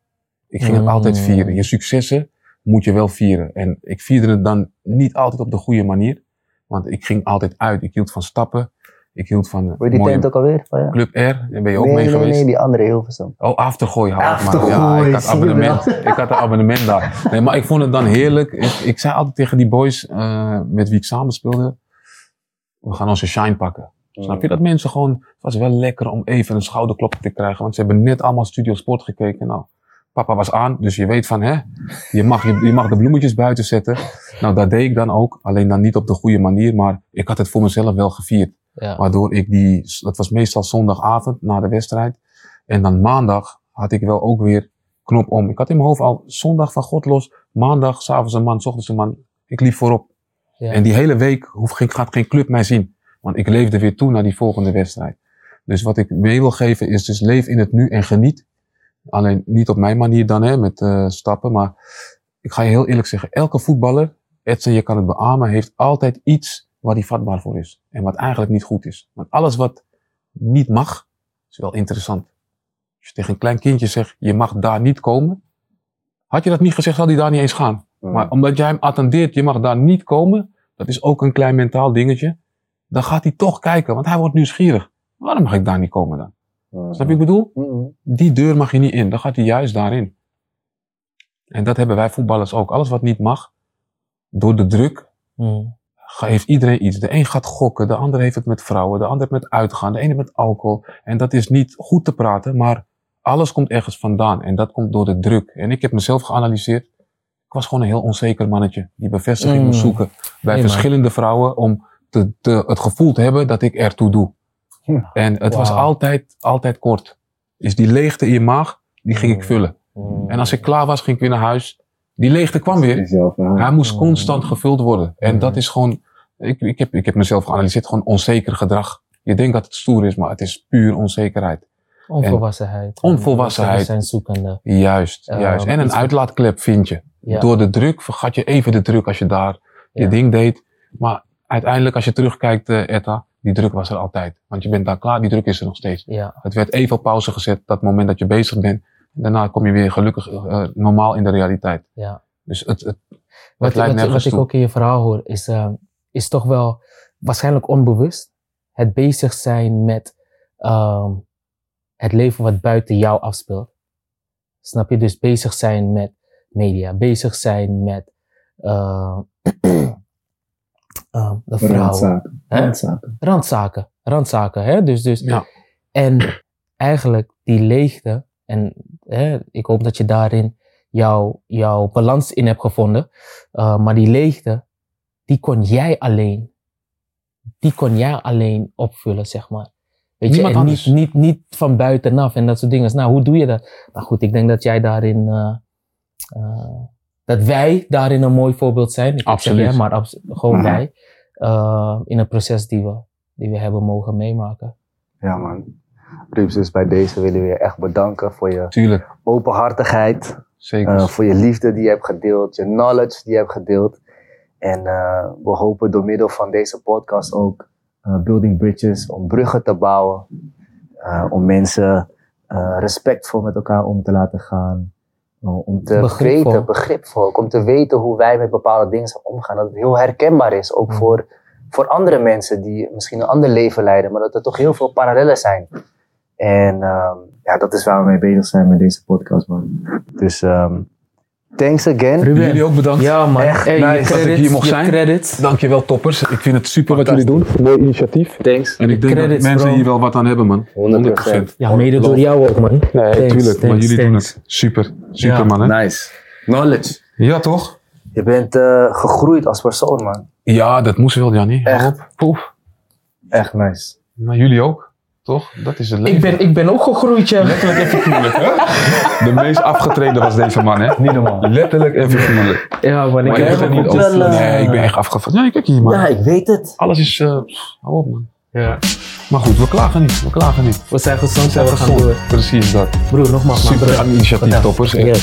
Ik ging het Mm. altijd vieren. Je successen moet je wel vieren. En ik vierde het dan niet altijd op de goede manier, want ik ging altijd uit. Ik hield van stappen, ik hield van Hoe je die mooie tent ook alweer? Oh, ja. Club R, daar ben je ook nee, mee nee, geweest. nee, die andere Hilversum. Oh, aftergooi. Aftergooi, Ja, ik had abonnement. Ik had een abonnement daar. Nee, maar ik vond het dan heerlijk. Ik, ik zei altijd tegen die boys eh, met wie ik samen speelde, we gaan onze shine pakken. Snap je dat mensen gewoon, het was wel lekker om even een schouderklopje te krijgen, want ze hebben net allemaal Studio Sport gekeken. Nou, papa was aan, dus je weet van, hè, je mag, je, je mag de bloemetjes buiten zetten. Nou, dat deed ik dan ook, alleen dan niet op de goede manier, maar ik had het voor mezelf wel gevierd. Ja. Waardoor ik die, dat was meestal zondagavond na de wedstrijd. En dan maandag had ik wel ook weer knop om. Ik had in mijn hoofd al zondag van God los, maandag, s'avonds een man, s ochtends een man. Ik liep voorop. Ja. En die hele week hoef, geen, gaat geen club mij zien. Want ik leefde weer toe naar die volgende wedstrijd. Dus wat ik mee wil geven is dus leef in het nu en geniet. Alleen niet op mijn manier dan, hè, met eh, stappen. Maar ik ga je heel eerlijk zeggen, elke voetballer, Edson, je kan het beamen, heeft altijd iets waar hij vatbaar voor is. En wat eigenlijk niet goed is. Want alles wat niet mag, is wel interessant. Als je tegen een klein kindje zegt, je mag daar niet komen. Had je dat niet gezegd, zal hij daar niet eens gaan. Mm. Maar omdat jij hem attendeert, je mag daar niet komen. Dat is ook een klein mentaal dingetje. Dan gaat hij toch kijken, want hij wordt nieuwsgierig. Waarom mag ik daar niet komen dan? Snap je wat ik bedoel? Die deur mag je niet in. Dan gaat hij juist daarin. En dat hebben wij voetballers ook. Alles wat niet mag, door de druk, Mm. Heeft iedereen iets. De een gaat gokken, de ander heeft het met vrouwen, de ander met uitgaan, de ene met alcohol. En dat is niet goed te praten, maar alles komt ergens vandaan. En dat komt door de druk. En ik heb mezelf geanalyseerd. Ik was gewoon een heel onzeker mannetje die bevestiging Mm. moest zoeken bij Nee, verschillende vrouwen om te, te, het gevoel te hebben dat ik ertoe doe. En het was altijd, altijd kort. Dus die leegte in je maag, die ging ik Mm. vullen. Mm. En als ik klaar was, ging ik weer naar huis. Die leegte kwam weer. Hij moest constant gevuld worden. En dat is gewoon, ik, ik, heb, ik heb mezelf geanalyseerd, gewoon onzeker gedrag. Je denkt dat het stoer is, maar het is puur onzekerheid. Onvolwassenheid. Onvolwassenheid. zijn zoekende. Juist, Ja, juist. En een uitlaatklep vind je. Ja. Door de druk vergat je even de druk als je daar je Ja. ding deed. Maar uiteindelijk, als je terugkijkt, eh Etta, die druk was er altijd. Want je bent daar klaar, die druk is er nog steeds. Ja. Het werd even op pauze gezet, dat moment dat je bezig bent. Daarna kom je weer gelukkig eh, normaal in de realiteit. Ja. Dus het, het, Wat, wat, ik ook in je verhaal hoor, is, eh, is toch wel waarschijnlijk onbewust het bezig zijn met ehm, het leven wat buiten jou afspeelt. Snap je? Dus bezig zijn met media, bezig zijn met eh, ehm, de vrouwen. Randzaken. Hè? Randzaken. Randzaken. Randzaken, hè? Dus, dus, ja. En eigenlijk die leegte, en hè, ik hoop dat je daarin jouw, jouw balans in hebt gevonden, uh, maar die leegte, die kon jij alleen, die kon jij alleen opvullen, zeg maar. Weet je, Niemand en anders. niet, niet, niet van buitenaf en dat soort dingen. Nou, hoe doe je dat? Nou goed, ik denk dat jij daarin, uh, uh, dat wij daarin een mooi voorbeeld zijn. Ik Absoluut. Zeg maar gewoon wij, uh, in het proces die we, die we hebben mogen meemaken. Ja, man. Rups, dus bij deze willen we je echt bedanken voor je Tuurlijk, openhartigheid, zeker. eh, voor je liefde die je hebt gedeeld, je knowledge die je hebt gedeeld. En eh, we hopen door middel van deze podcast ook eh, Building Bridges, om bruggen te bouwen, eh, om mensen eh, respectvol met elkaar om te laten gaan. om te Begripvol. weten, begripvol, om te weten hoe wij met bepaalde dingen omgaan. Dat het heel herkenbaar is, ook Mhm. voor, voor andere mensen die misschien een ander leven leiden, maar dat er toch heel veel parallellen zijn. En ehm, ja, dat is waar we mee bezig zijn met deze podcast, man. Dus ehm, Thanks again. Ruben. Jullie ook bedankt. Ja, man. Echt Hey, nice je dat ik credits, hier mocht je zijn. credits. Dankjewel toppers. Ik vind het super wat jullie doen. Mooi initiatief. Thanks. En ik denk Credits, dat mensen bro. hier wel wat aan hebben, man. 100%. Ja, mede door jou ook, man. Nee, Thanks, tuurlijk. maar jullie thanks. doen het super. Super, Ja. man. Hè? Nice. Knowledge. Ja, toch? Je bent eh, gegroeid als persoon, man. Ja, dat moest wel, Jannie. Echt. Poef. Echt nice. Maar jullie ook. Toch? Dat is het leven. Ik ben, ik ben ook gegroeid, ja. Letterlijk en figuurlijk, hè? De meest afgetreden was deze man, hè? Niet normaal. Letterlijk en figuurlijk. Ja, man. Ik Maar je heb ook niet wel... over. eh, Nee, ik ben echt afgevallen. Ja, kijk hier, man. Ja, ik weet het. Alles is... eh, hou op, man. Ja. Maar goed, we klagen niet. We klagen niet. We zijn gezond We zijn en we gaan door. Precies dat. Broer, nogmaals, man. Super initiatief, toppers. Ja.